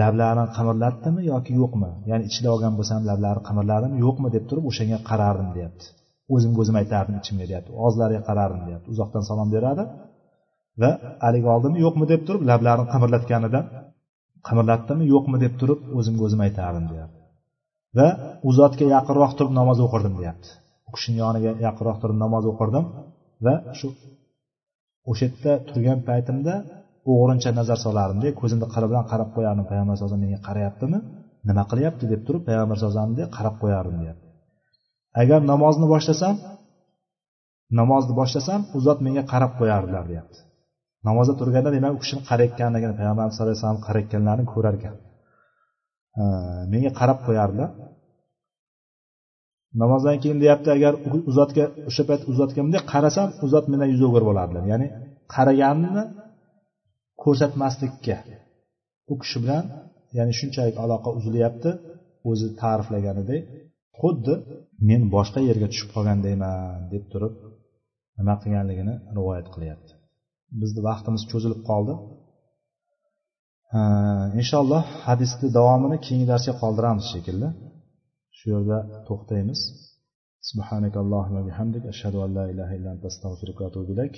lablarini qimirlatdimi yoki yo'qmi? Ya'ni ichida olgan bo'lsam lablari qimirladimi yo'qmi deb turib o'shanga qarardim deyapti. O'zimga o'zim aytardim ichimga deyapti. Og'izlariga qarardim deyapti. Uzoqdan salom beradi. Va haligi oldimi yo'qmi deb turib lablarini qimirlatganidan qimirlatdimi yo'qmi deb turib o'zimga o'zim aytardim deyapti. Va u zotga yaqinroq turib namoz o'qirdim deyapti. U kishini yoniga yaqinroq turib namoz o'qirdim va shu o'sha yerda turgan paytimda o'g'rincha nazar solardimda ko'zimni qiri bilan qarab qo'yardim payg'ambar sallallohu alayhi menga qarayaptimi? Nima qilyapti deb turib payg'ambar sallallohu alayhi qarab qo'yardim deyapti. Agar namozni boshlasam namozni boshlasam u zot menga qarab qo'yardilar deyapti. Namozda turganda demak u kishini qarayotganligini payg'ambar sallallohu alayhi vasallam qarayotganlarini ko'rar ekan menga qarab qo'yardilar. Namozdan keyin deyapti agar u zotga o'sha payt u zotga bunday qarasam u zot mendan yuz o'girib olardilar ya'ni qaraganini ko'rsatmaslikka. U kishi bilan ya'ni shunchalik aloqa uzilyapti o'zi ta'riflaganidek xuddi men boshqa yerga tushib qolgandayman deb turib nima qilganligini rivoyat qilyapti. Bizni vaqtimiz cho'zilib qoldi. Inshaalloh hadisni davomini keyingi darsga qoldiramiz shekilli. Shu yerda to'xtaymiz. سبحانك اللهم وبحمدك أشهد أن لا إله إلا أنت أستغفرك وأتوب إليك